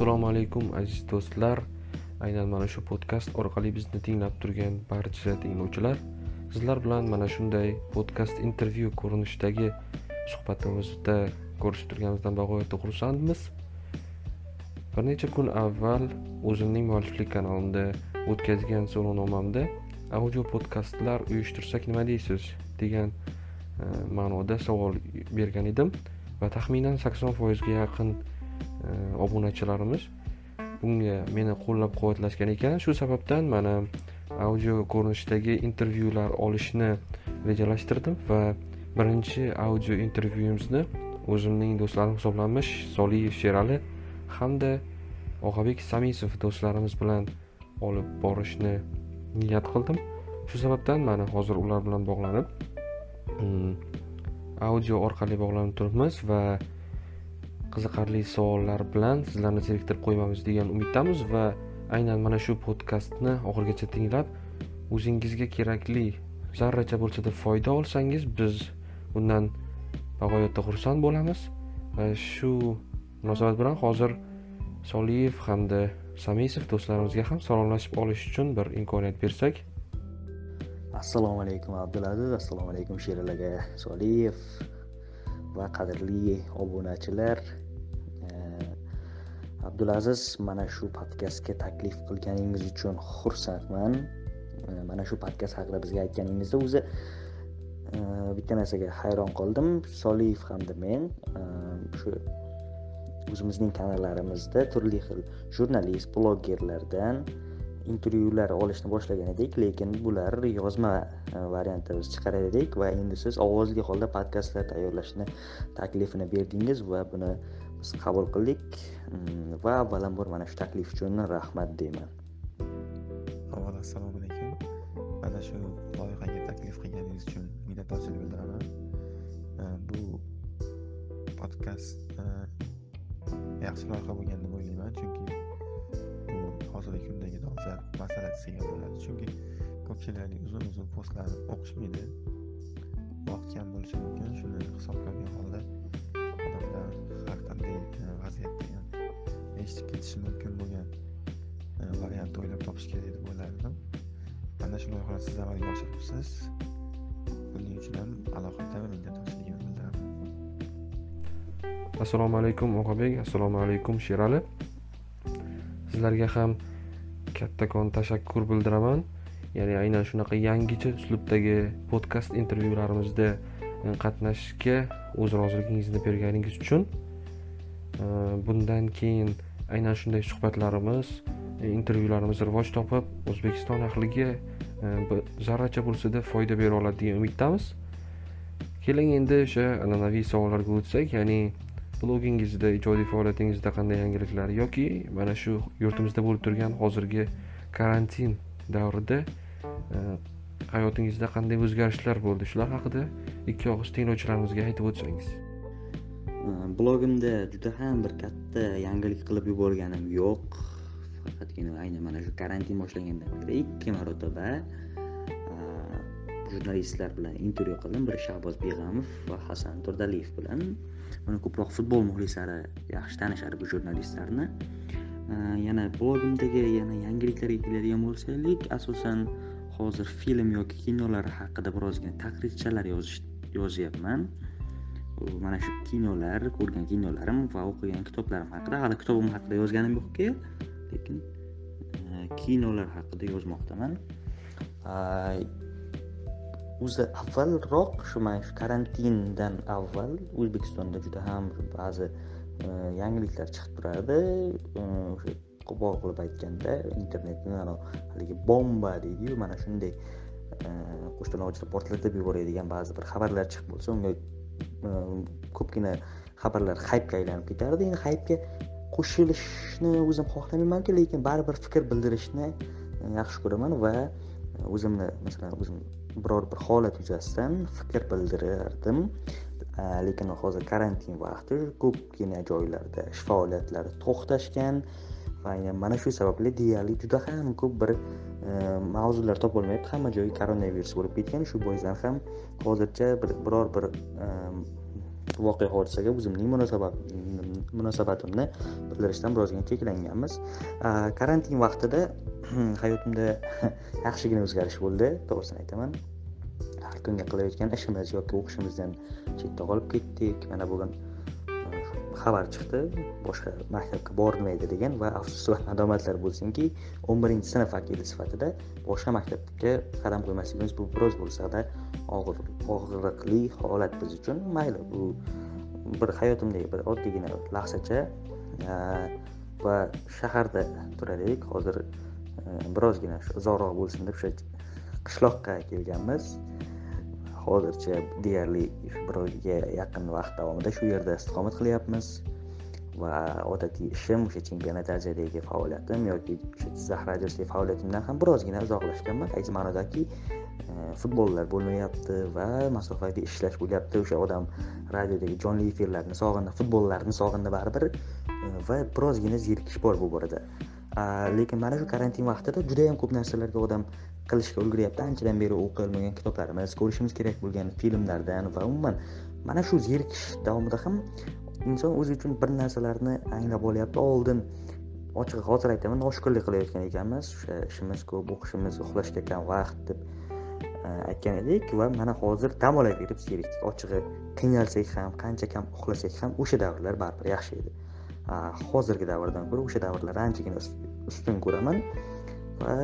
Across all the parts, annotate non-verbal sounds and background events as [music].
assalomu alaykum aziz do'stlar. Aynan mana shu podkast orqali bizni tinglab turgan barcha tinglovchilar sizlar bilan mana shunday podkast intervyu ko'rinishidagi suhbatimizda ko'rishib turganimizdan bag'oyatda xursandmiz. Bir necha kun avval o'zimning mualliflik kanalimda o'tkazgan so'rovnomamda audio podkastlar uyushtirsak nima deysiz degan e, ma'noda savol bergan edim va taxminan sakson foizga yaqin obunachilarimiz. Bunga meni qo'llab quvvatlashgan ekan. Shu sababdan mana audio ko'rinishdagi intervyular olishni rejalashtirdim va birinchi audio intervyuimizni o'zimning do'stlarim hisoblanmish soliyev sherali hamda og'abek samisov do'stlarimiz bilan olib borishni niyat qildim. Shu sababdan mana hozir ular bilan bog'lanib mm, audio orqali bog'lanib turibmiz va qiziqarli savollar bilan sizlarni zeriktirib qo'ymamiz degan umiddamiz va aynan mana shu podkastni oxirigacha tinglab o'zingizga kerakli zarracha bo'lsada foyda olsangiz biz bundan bag'oyatda xursand bo'lamiz. Va shu munosabat bilan hozir soliyev hamda samisov do'stlarimizga ham salomlashib olish uchun bir imkoniyat bersak. Assalomu alaykum abdulaziz. Assalomu alaykum sherali aka soliyev va qadrli obunachilar. Abdulaziz mana shu podkastga taklif qilganingiz uchun xursandman. Mana shu podkast haqida bizga aytganingizda o'zi bitta narsaga hayron qoldim. Soliyev hamda men shu o'zimizning kanallarimizda turli xil jurnalist blogerlardan intervyular olishni boshlagan edik lekin bular yozma e, variantda biz chiqarar edik va endi siz ovozli holda podkastlar tayyorlashni taklifini berdingiz va buni biz qabul qildik. Mm, va avvalambor mana shu taklif uchun rahmat deyman. Avvalo assalomu alaykum. Mana shu loyihaga taklif qilganingiz uchun minnatdorchilik bildiraman. E, bu podkast e, yaxshi loyiha bo'lgan deb o'ylayman chunki hozirgi kundagi dolzarb masala desak bo'ladi chunki ko'pchiliklarning uzun uzun postlarini o'qishmaydi vaqt kam bo'lishi mumkin. Shuni hisobga olgan holda e, eshitib ketishi mumkin bo'lgan e, variantni o'ylab topish kerak deb o'ylardim. Ana shu loyihani siz amalga oshiribsiz. Buning uchun ham alohida minnatdorchiligimni bildiraman assalomu alaykum og'abek assalomu alaykum sherali. Sizlarga ham kattakon tashakkur bildiraman. Ya'ni aynan shunaqa yangicha uslubdagi podkast intervyularimizda e, qatnashishga o'z roziligingizni berganingiz uchun e, bundan keyin aynan shunday suhbatlarimiz e, intervyularimiz rivoj topib o'zbekiston ahliga zarracha bo'lsada foyda bera oladi degan umiddamiz. Keling endi o'sha an'anaviy savollarga o'tsak ya'ni blogingizda ijodiy faoliyatingizda qanday yangiliklar yoki mana shu yurtimizda bo'lib turgan hozirgi karantin davrida e, hayotingizda qanday o'zgarishlar bo'ldi? Shular haqida ikki og'iz tinglovchilarimizga aytib o'tsangiz. E, blogimda juda ham bir katta yangilik qilib yuborganim yo'q. Faqatgina aynan mana shu karantin boshlangandan beri ikki marotaba e, jurnalistlar bilan intervyu qildim. Biri shahboz beg'amov va hasan turdaliyev bilan uni ko'proq futbol muxlislari yaxshi tanishadi bu jurnalistlarni. Yana blogimdagi yana yangiliklarga keladigan bo'lsak asosan hozir film yoki kinolar haqida birozgina taqrirchalar yozish yozyapman. Mana shu kinolar ko'rgan kinolarim va o'qigan kitoblarim haqida hali kitobim haqida yozganim yo'q lekin kinolar haqida yozmoqdaman. O'zi avvalroq shu mana shu karantindan avval o'zbekistonda juda ham ba'zi e, yangiliklar chiqib turardi. E, o'sha qo'pol qilib aytganda internetni haligi bomba deydiyu mana shunday e, qo'shtin portlatib yuboradigan ba'zi bir xabarlar chiqib bo'lsa unga ko'pgina xabarlar haypga aylanib ketardi. Endi haypga qo'shilishni o'zim xohlamaymanku lekin baribir fikr bildirishni yaxshi ko'raman va o'zimni masalan o'zim biror bir holat yuzasidan fikr bildirardim. Lekin hozir karantin vaqti ko'pgina joylarda ish faoliyatlari to'xtashgan va mana shu sababli deyarli juda ham ko'p bir e, mavzular topolmayapti. Hamma joyi koronavirus bo'lib ketgan shu boisdan ham hozircha biror bir e, voqea hodisaga o'zimning munosabat munosabatimni bildirishdan birozgina cheklanganmiz. Karantin vaqtida [clears throat] hayotimda [laughs] yaxshigina o'zgarish bo'ldi to'g'risini aytaman. Har kunga qilayotgan ishimiz yoki o'qishimizdan chetda qolib ketdik. Mana bugun e, xabar chiqdi. Boshqa maktabga bormaydi degan va afsus va nadomatlar bo'lsinki o'n birinchi sinf vakili sifatida boshqa maktabga qadam qo'ymasligimiz bu biroz bo'lsada og'ir og'riqli holat biz uchun mayli bu bir hayotimdagi bir oddiygina lahzacha e, va shaharda turar edik hozir e, birozgina uzoqroq bo'lsin deb o'sha qishloqqa kelganmiz. Hozircha deyarli bir oyga yaqin vaqt davomida shu yerda istiqomat qilyapmiz va odatiy ishim o'sha chempionat darajadagi faoliyatim yoki o'sha jizzax radiosidagi faoliyatimdan ham birozgina uzoqlashganman. Qaysi ma'nodaki Э, futbollar bo'lmayapti va masofaviy ishlash bo'lyapti. O'sha odam radiodagi jonli efirlarni sog'indi futbollarni sog'indi baribir e, va birozgina zerikish bor bu borada. Lekin mana shu karantin vaqtida judayam ko'p narsalarga odam qilishga ulguryapti anchadan beri o'qiy olmagan kitoblarimiz ko'rishimiz kerak bo'lgan filmlardan va umuman mana shu zerikish davomida ham inson o'zi uchun bir narsalarni anglab olyapti. Oldin ochig'i hozir aytaman noshukurlik qilayotgan ekanmiz. O'sha ishimiz ko'p o'qishimiz uxlashga kam vaqt deb Э, aytgan edik va mana hozir dam olaverib zerikdik ochig'i qiynalsak ham qancha kam uxlasak ham o'sha davrlar baribir yaxshi edi. Э, hozirgi davrdan ko'ra o'sha davrlarni anchagina ustun ko'raman. Va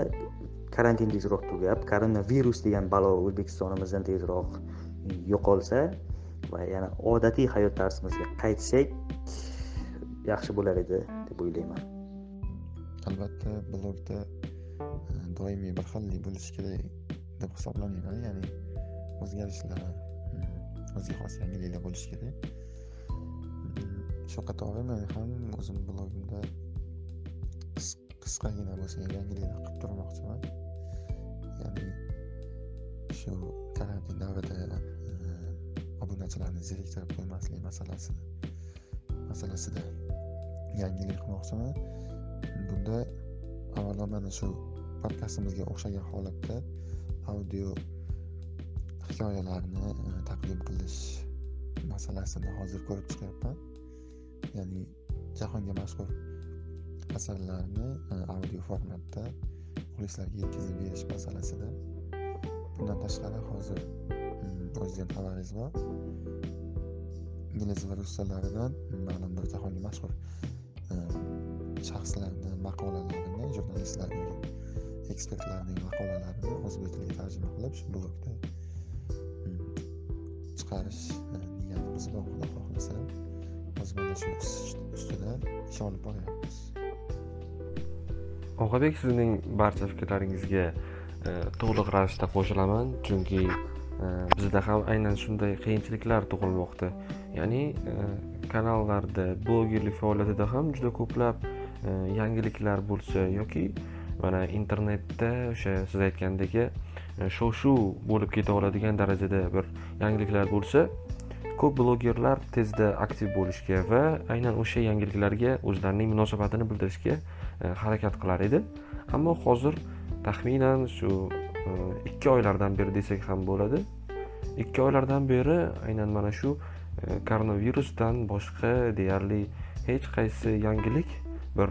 karantin tezroq tugab koronavirus degan balo o'zbekistonimizdan tezroq yo'qolsa va yana odatiy hayot tarsimizga qaytsak yaxshi bo'lar edi deb o'ylayman. Albatta blogda e, doimiy bir xillik bo'lishi kerak. Deb hisoblamayman ya'ni o'zgarishlar mm, o'ziga xos yangiliklar bo'lishi kerak. Mm, shu qatori men ham o'zim blogimda qisqagina bo'lsa yangiliklar qilib turmoqchiman. Ya'ni shu karantin davrida mm, obunachilarni zeriktirib qo'ymaslik masalasi masalasida yangilik qilmoqchiman. Bunda avvalo mana shu podkastimizga o'xshagan holatda audio hikoyalarni e, taqdim qilish masalasini hozir ko'rib chiqyapman. Ya'ni jahonga mashhur asarlarni e, audio formatda muxlislarga yetkazib berish masalasida. Bundan tashqari hozir e, o'zizdan xabaringiz bor. Ingliz va rus tillaridan ma'lum bir jahonga mashhur shaxslarni maqolalarini jurnalistlar ekspertlarning maqolalarini o'zbek tiliga tarjima qilib shu blogda hmm, chiqarish e, niyatimiz bor. Xudo xohlasa hozir mana shu ustida ish olib boryapmiz. Og'abek sizning barcha fikrlaringizga e, to'liq ravishda qo'shilaman. Chunki e, bizda ham aynan shunday qiyinchiliklar tug'ilmoqda. Ya'ni kanallarda blogerlik faoliyatida ham juda ko'plab yangiliklar bo'lsa yoki mana internetda o'sha siz aytgandagi e, shov shuv bo'lib keta oladigan darajada bir yangiliklar bo'lsa ko'p blogerlar tezda aktiv bo'lishga va aynan o'sha yangiliklarga o'zlarining munosabatini bildirishga e, harakat qilar edi. Ammo hozir taxminan shu e, ikki oylardan beri desak ham bo'ladi. Ikki oylardan beri aynan mana shu koronavirusdan boshqa deyarli hech qaysi yangilik bir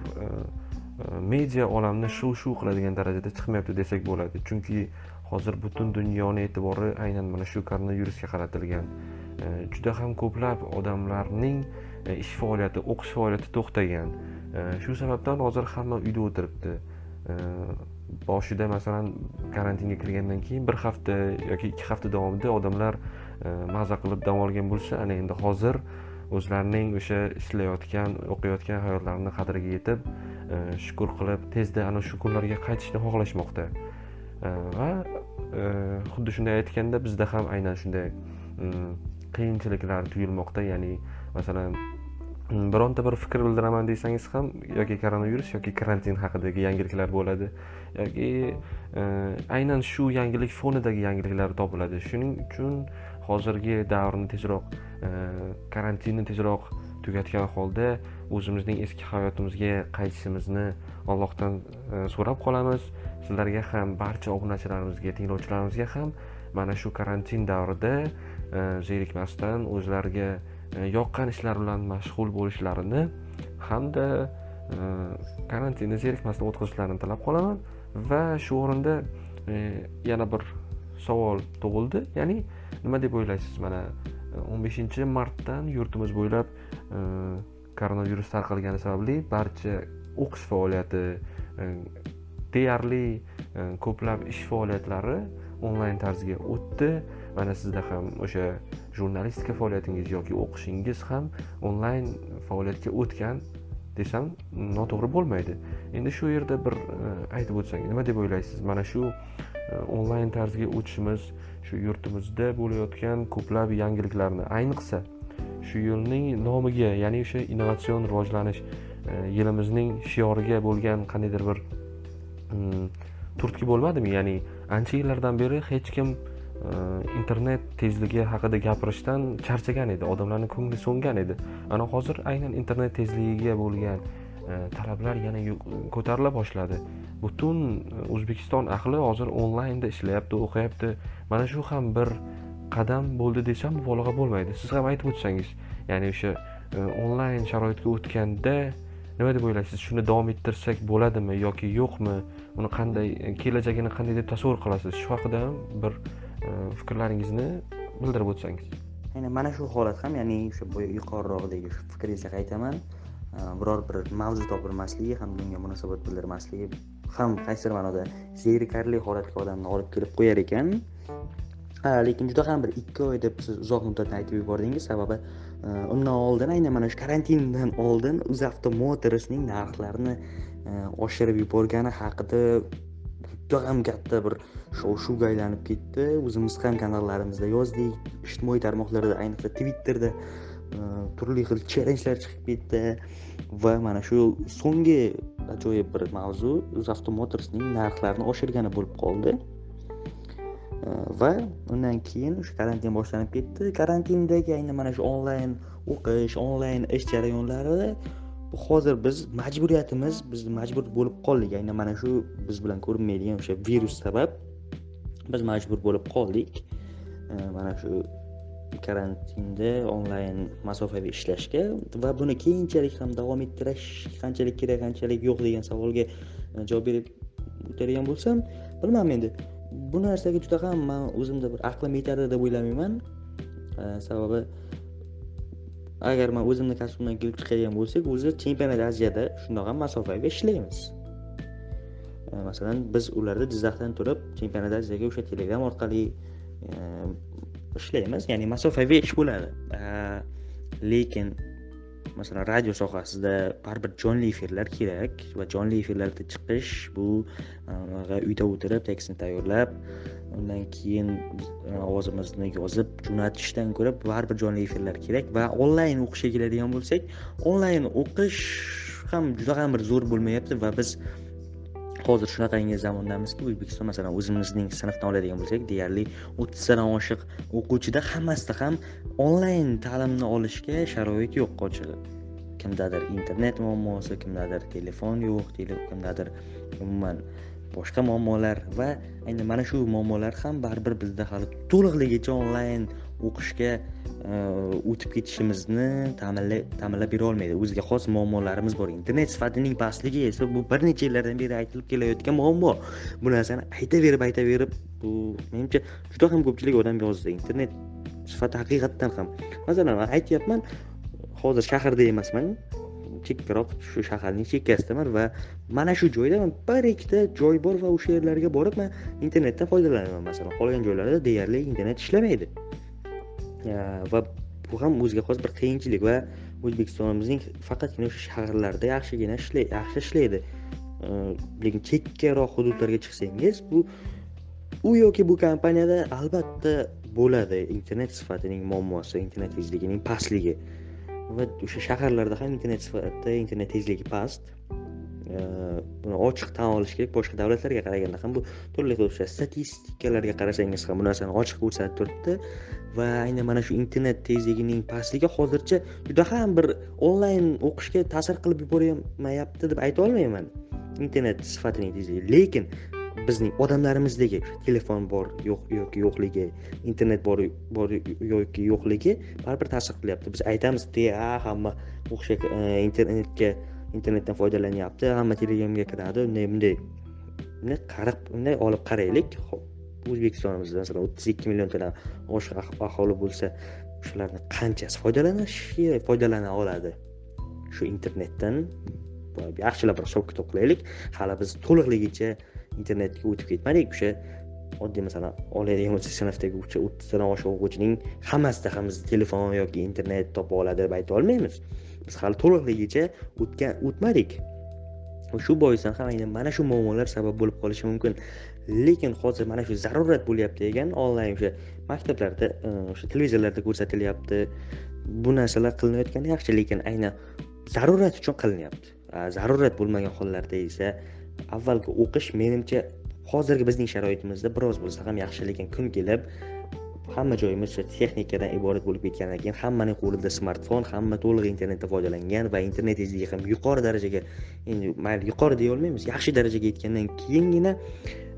media olamni shuv shuv qiladigan darajada chiqmayapti desak bo'ladi. Chunki hozir butun dunyoni e'tibori aynan mana shu koronavirusga qaratilgan. E, juda ham ko'plab odamlarning e, ish faoliyati o'qish faoliyati to'xtagan. E, shu sababdan hozir hamma uyda o'tiribdi. Boshida masalan karantinga kirgandan keyin bir hafta yoki ikki hafta davomida odamlar maza qilib dam olgan bo'lsa ana endi hozir o'zlarining o'sha ishlayotgan o'qiyotgan hayotlarini qadriga yetib e, shukur qilib tezda ana shu kunlarga qaytishni xohlashmoqda. E, va e, xuddi shunday aytganda bizda ham aynan shunday mm, qiyinchiliklar tuyulmoqda. Ya'ni masalan mm, bironta bir fikr bildiraman desangiz ham yoki koronavirus yoki karantin haqidagi yangiliklar bo'ladi yoki aynan shu yangilik fonidagi yangiliklar topiladi. Shuning uchun hozirgi davrni tezroq e, karantinni tezroq tugatgan holda o'zimizning eski hayotimizga qaytishimizni allohdan e, so'rab qolamiz. Sizlarga ham barcha obunachilarimizga tinglovchilarimizga ham mana shu karantin davrida e, zerikmasdan o'zlariga yoqqan ishlar bilan mashg'ul bo'lishlarini hamda karantinni zerikmasdan o'tkazishlarini tilab qolaman. Va shu o'rinda yana bir savol tug'ildi. Ya'ni nima deb o'ylaysiz mana o'n beshinchi martdan yurtimiz bo'ylab e, koronavirus tarqalgani sababli barcha o'qish faoliyati e, deyarli e, ko'plab ish faoliyatlari onlayn tarzga o'tdi. Mana sizda ham o'sha jurnalistika faoliyatingiz yoki o'qishingiz ham onlayn faoliyatga o'tgan desam noto'g'ri bo'lmaydi. Endi shu yerda bir aytib o'tsangiz nima deb o'ylaysiz? Mana shu onlayn tarzga o'tishimiz shu yurtimizda bo'layotgan ko'plab yangiliklarni. Ayniqsa shu yilning nomiga ya'ni o'sha innovatsion rivojlanish e, yilimizning shioriga bo'lgan qandaydir bir mm, turtki bo'lmadimi? Ya'ni ancha yillardan beri hech kim e, internet tezligi haqida gapirishdan charchagan edi. Odamlarni ko'ngli so'ngan edi. Ana hozir aynan internet tezligiga bo'lgan E, talablar yana ko'tarila boshladi. Butun e, o'zbekiston ahli hozir onlaynda ishlayapti o'qiyapti. Mana shu ham bir qadam bo'ldi desam mubolag'a bo'lmaydi. Siz ham aytib o'tsangiz ya'ni o'sha e, onlayn sharoitga o'tganda nima deb o'ylaysiz? Shuni davom ettirsak bo'ladimi yoki yo'qmi? Uni qanday kelajagini qanday deb tasavvur qilasiz? Shu haqida ham bir fikrlaringizni bildirib o'tsangiz. Aynan mana shu holat ham ya'ni o'sha yuqoriroqdagi fikringizga qaytaman. Э, biror bir mavzu topilmasligi ham bunga munosabat bildirmasligi ham qaysidir ma'noda zerikarli holatga odamni olib kelib qo'yar ekan. Lekin juda ham bir ikki oy deb siz uzoq muddatni aytib yubordingiz sababi e, undan oldin aynan mana shu karantindan oldin uzavto motorsning narxlarini e, oshirib yuborgani haqida juda ham katta bir shov shuvga aylanib ketdi. O'zimiz ham kanallarimizda yozdik ijtimoiy tarmoqlarda ayniqsa twitterda Э, turli xil challenjlar chiqib ketdi va mana shu so'nggi ajoyib bir mavzu zavto motorsning narxlarini oshirgani bo'lib qoldi. Э, va undan keyin o'sha karantin boshlanib ketdi. Karantindagi aynan mana shu onlayn o'qish onlayn ish jarayonlari hozir biz majburiyatimiz biz majbur bo'lib qoldik. Aynan mana shu biz bilan ko'rinmaydigan o'sha virus sabab biz majbur bo'lib qoldik. Э, mana shu karantinda onlayn masofaviy ishlashga va buni keyinchalik ham davom ettirish qanchalik kerak qanchalik yo'q degan savolga e, javob berib o'tadigan bo'lsam bilmadim endi. Bu narsaga juda ham man o'zimda bir aqlim yetadi deb o'ylamayman. E, sababi agar man o'zimni kasbimdan kelib chiqadigan bo'lsak o'zi chempionat asiyada shundoq ham masofaviy ishlaymiz. E, masalan biz ularda jizzaxdan turib chempionat asiyaga o'sha telegram orqali ishlaymiz ya'ni masofaviy ish bo'ladi. Lekin masalan radio sohasida baribir jonli efirlar kerak va jonli efirlarda chiqish bu e, uyda o'tirib tekstni tayyorlab undan keyin e, ovozimizni yozib jo'natishdan ko'ra baribir jonli efirlar kerak va onlayn o'qishga keladigan bo'lsak onlayn o'qish ham juda ham bir zo'r bo'lmayapti va biz hozir shunaqangi zamondamizki o'zbekiston masalan o'zimizning sinfdan oladigan bo'lsak deyarli o'ttiztadan oshiq o'quvchida hammasida ham onlayn ta'limni olishga sharoit yo'q ochig'i kimdadir internet muammosi kimdadir telefon yo'q kimdadir umuman boshqa muammolar va ayni mana shu muammolar ham baribir bizda hali to'liqligicha onlayn o'qishga e, o'tib ketishimizni ta'minlab bera olmaydi. O'ziga xos muammolarimiz bor. Internet sifatining pastligi esa bu bir necha yillardan beri aytilib kelayotgan muammo. Bu narsani aytaverib aytaverib bu menimcha juda ham ko'pchilik odam yozdi. Internet sifati haqiqatdan ham. Masalan man aytyapman hozir shaharda emasman. Chekkaroq shu shaharning chekkasidaman va mana shu joyda bir ikkita joy bor va o'sha yerlarga borib man internetdan foydalanaman. Masalan qolgan joylarda deyarli internet ishlamaydi. Va bu ham o'ziga xos bir qiyinchilik va o'zbekistonimizning faqatgina o'sha shaharlarda yaxshigina ishlay yaxshi ishlaydi lekin chekkaroq hududlarga chiqsangiz bu u yoki bu kompaniyada albatta bo'ladi internet sifatining muammosi internet tezligining pastligi va o'sha shaharlarda ham internet sifati internet tezligi past Э, buni ochiq tan olish kerak. Boshqa davlatlarga qaraganda ham bu turli xil o'sha statistikalarga qarasangiz ham bu narsani ochiq ko'rsatib turibdi. Va aynan mana shu internet tezligining pastligi hozircha juda ham bir onlayn o'qishga ta'sir qilib yubormayapti deb ayta olmayman. Internet sifatining tezligi. Lekin bizning odamlarimizdagi telefon bor yo'q yoki yo'qligi internet bor bor yoki yo'qligi baribir ta'sir qilyapti. Biz aytamiz a hamma o'xshay e, internetga internetdan foydalanyapti hamma telegramga kiradi unday bunday. Bunday qarab bunday olib qaraylik. O'zbekistonimizda masalan o'ttiz ikki milliontadan oshiq aholi bo'lsa shularni qanchasi foydalanishi foydalana oladi? Shu internetdan yaxshilab bir hisob kitob qilaylik hali biz to'liqligicha internetga o'tib ketmadik. O'sha oddiy masalan oladigan bo'lsak sinfdagi o'ttizdan oshiq o'quvchining hammasida ham biz telefon yoki internet topa oladi deb ayta olmaymiz. Biz hali to'liqligicha o'tgan o'tmadik. Shu boisdan ham aynan mana shu muammolar sabab bo'lib qolishi mumkin. Lekin hozir mana shu zarurat bo'lyapti ekan onlayn o'sha maktablarda e, o'sha televizorlarda ko'rsatilyapti. Bu narsalar qilinayotgani yaxshi lekin aynan zarurat uchun qilinyapti. Zarurat bo'lmagan hollarda esa avvalgi o'qish menimcha hozirgi bizning sharoitimizda biroz bo'lsa ham yaxshi lekin kun kelib hamma joyimiz texnikadan iborat bo'lib ketgandan keyin hammaning qo'lida smartfon hamma to'liq internetdan foydalangan va internet tezligi ham yuqori darajaga endi mayli yuqori deya olmaymiz yaxshi darajaga yetgandan keyingina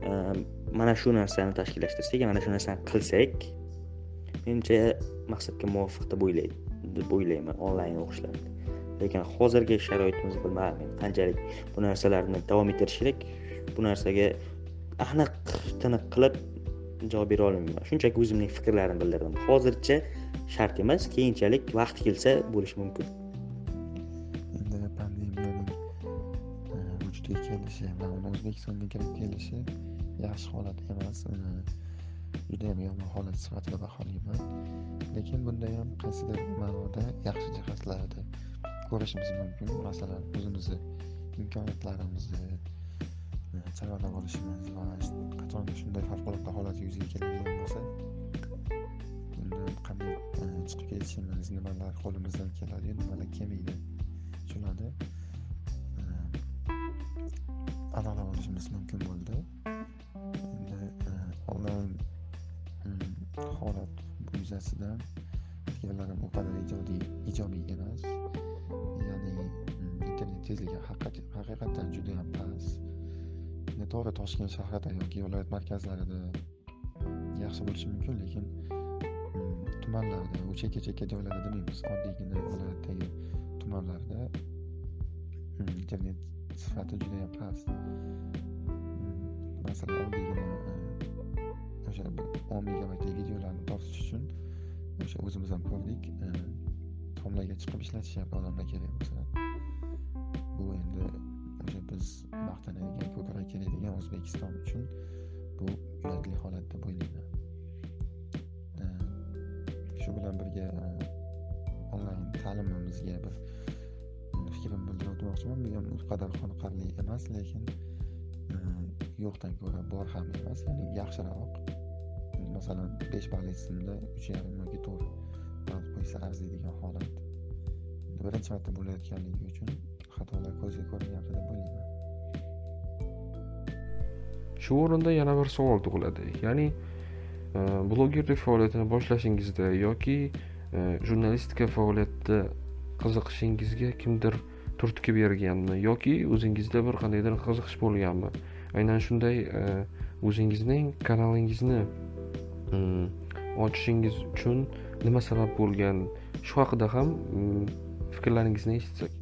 ehm, mana shu narsani tashkillashtirsak mana shu narsani qilsak menimcha maqsadga muvofiq deb o'ylaydi deb o'ylayman onlayn o'qishlarni. Lekin hozirgi sharoitimiz bilmayman qanchalik bu narsalarni davom ettirish kerak? Bu narsaga aniq tiniq qilib javob bera olmayman. Shunchaki o'zimning fikrlarimni bildirdim. Hozircha shart emas keyinchalik vaqti kelsa bo'lishi mumkin. Endi pandemiyaning e, vujudga kelishi va uni o'zbekistonga kirib kelishi yaxshi holat emas. E, judayam yomon holat sifatida baholayman. Lekin bunda ham qaysidir ma'noda yaxshi jihatlarni ko'rishimiz mumkin. Masalan o'zimizni imkoniyatlarimizni saralab olishimiz va qachonki shunday favqulodda holat yuzaga keladigan bo'lsa bundan qanday chiqib ketishimiz nimalar qo'limizdan keladi nimalar kelmaydi shularni e, aniqlab olishimiz mumkin bo'ldi endi e, onlayn holat yuzasidan fikrlarim u qadar ijodiy ijobiy emas ya'ni internet tezligi haqiqatdan judayam past to'g'ri toshkent shahrida yoki viloyat markazlarida yaxshi bo'lishi mumkin lekin mm, tumanlarda u chekka chekka joylarda demaymiz oddiygina viloyatdagi tumanlarda mm, internet sifati judayam past. Mm, masalan oddiygina e, o'sha o'n megabaytli videolarni topish uchun o'sha o'zimiz ham ko'rdik e, tomlarga chiqib ishlatishyapti odamlar kerak bo'lsa. Bu endi biz maqtanadigan ko'krak keladigan o'zbekiston uchun bu uyatli holat deb o'ylayman. Shu bilan birga e, onlayn ta'limimizga bir e, fikrimni bildirib o'tmoqchiman. Bu ham u qadar qoniqarli emas lekin e, yo'qdan ko'ra bor ham emas. Ya'ni yaxshiroq. Masalan besh balli tizimda uch yarim yoki to'rt ball qo'ysa arziydigan holat. Birinchi marta bo'layotganligi uchun xatolar ko'zga ko'rinyapti deb o'ylayman shu o'rinda yana bir savol tug'iladi. Ya'ni e, blogerlik faoliyatini boshlashingizda yoki e, jurnalistika faoliyatida qiziqishingizga kimdir turtki berganmi yoki o'zingizda bir qandaydir qiziqish bo'lganmi? Aynan shunday e, o'zingizning kanalingizni e, ochishingiz uchun nima sabab bo'lgan? Shu haqida ham fikrlaringizni eshitsak.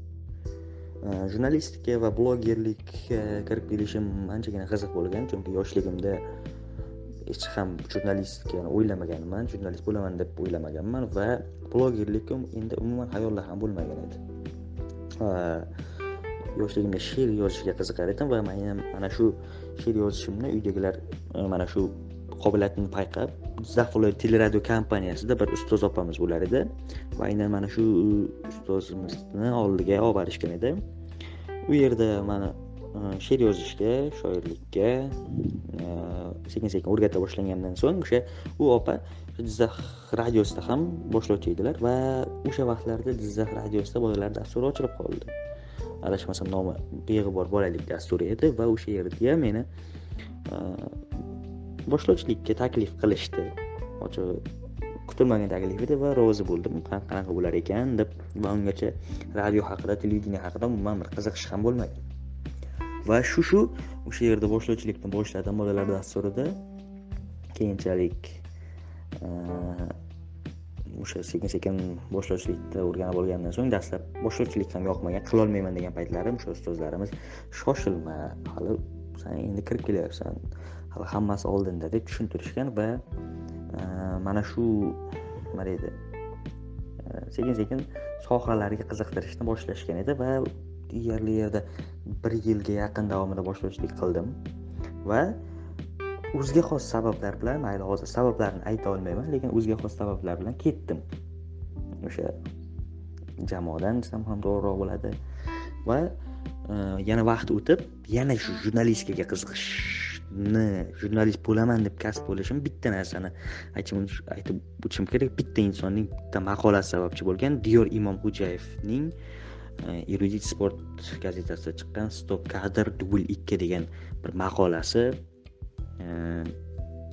Jurnalistika va blogerlikka kirib kelishim anchagina qiziq bo'lgan chunki yoshligimda hech ham jurnalistikani o'ylamaganman jurnalist bo'laman deb o'ylamaganman va blogerlik endi umuman xayolda ham bo'lmagan edi yoshligimda she'r yozishga qiziqar edim va men mana shu she'r yozishimni uydagilar mana shu qobiliyatini payqab jizzax viloyat teleradio kompaniyasida bir ustoz opamiz bo'lar edi. Va aynan mana shu e, ustozimizni oldiga olib borishgan edi. U yerda mani e, she'r yozishga shoirlikka e, sekin sekin o'rgata boshlagandan so'ng o'sha u opa jizzax radiosida ham boshlovchi edilar va o'sha vaqtlarda jizzax radiosida bolalar dasturi ochilib qoldi. Adashmasam nomi beg'ubor bolalik dasturi edi va o'sha yerga meni boshlovchilikka taklif qilishdi. Ochig'i kutilmagan taklif edi va rozi bo'ldim. Qanaqa bo'lar ekan deb va ungacha radio haqida televideniye haqida umuman bir qiziqish ham bo'lmagan va shu shu o'sha yerda boshlovchilikni boshladim bolalar dasturida. Keyinchalik o'sha sekin sekin boshlovchilikda o'rganib olgandan so'ng dastlab boshlovchilik ham yoqmagan qilolmayman degan paytlarim o'sha ustozlarimiz shoshilma hali san endi kirib kelyapsan. Hali hammasi oldinda deb tushuntirishgan va e, mana shu nima deydi e, sekin sekin sohalarga qiziqtirishni boshlashgan edi va deyarli yerda bir yilga yaqin davomida boshlovchilik qildim. Va o'ziga xos sabablar bilan mayli hozir sabablarni ayta olmayman lekin o'ziga xos sabablar bilan ketdim. O'sha jamoadan desam ham to'g'riroq bo'ladi. Va e, yana vaqt o'tib yana shu jurnalistikaga qiziqish jurnalist bo'laman deb kasb bo'lishim bitta narsani aytib o'tishim kerak. Bitta insonning bitta maqolasi sababchi bo'lgan diyor imomxo'jayevning erudit sport gazetasida chiqqan stop kadr dubl ikki degan bir maqolasi e,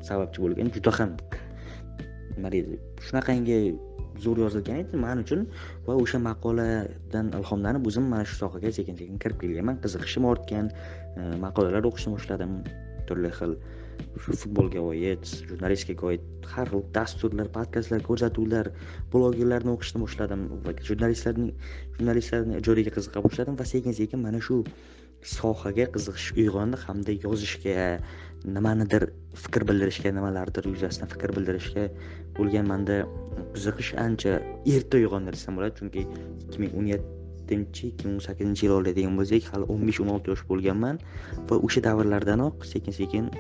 sababchi bo'lgan juda ham nima deydi shunaqangi zo'r yozilgan edi. Man uchun va o'sha maqoladan ilhomlanib o'zim mana shu sohaga sekin sekin kirib kelganman. Qiziqishim ortgan e, maqolalar o'qishni boshladim. Turli xil futbolga oid jurnalistikaga oid har xil dasturlar podkastlar ko'rsatuvlar blogerlarni o'qishni boshladim va jurnalistlarning jurnalistlarni ijodiga qiziqa boshladim va sekin sekin mana shu sohaga qiziqish uyg'ondi hamda yozishga nimanidir fikr bildirishga nimalardir yuzasidan fikr bildirishga bo'lgan manda qiziqish ancha erta uyg'ondi desam bo'ladi. Chunki ikki ming o'n yettinchi ikki ming o'n sakkizinchi yil oladigan bo'lsak hali o'n besh o'n olti yosh bo'lganman va o'sha davrlardanoq sekin sekin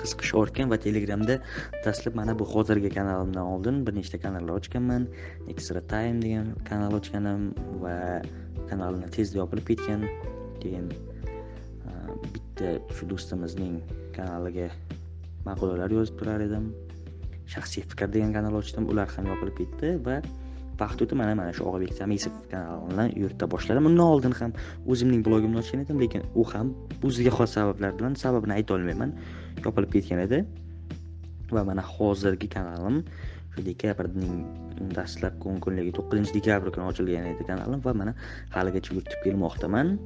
qiziqish ortgan va telegramda dastlab mana bu hozirgi kanalimdan oldin bir nechta kanallar ochganman. Extra time degan kanal ochganim va kanalni tezda yopilib ketgan keyin e, bitta shu do'stimizning kanaliga maqolalar yozib turar edim. Shaxsiy fikr degan kanal ochdim ular ham yopilib ketdi va vaqt o'tib mana mana shu og'abek samisov kanalini yurita boshladim undan oldin ham o'zimning blogimni ochgan edim lekin u ham o'ziga xos sabablar bilan sababini aytolmayman yopilib ketgan edi. Va mana hozirgi kanalim shu dekabrning dastlabki o'n kunligi to'qqizinchi dekabr kuni ochilgan edi kanalim va mana haligacha yuritib kelmoqdaman.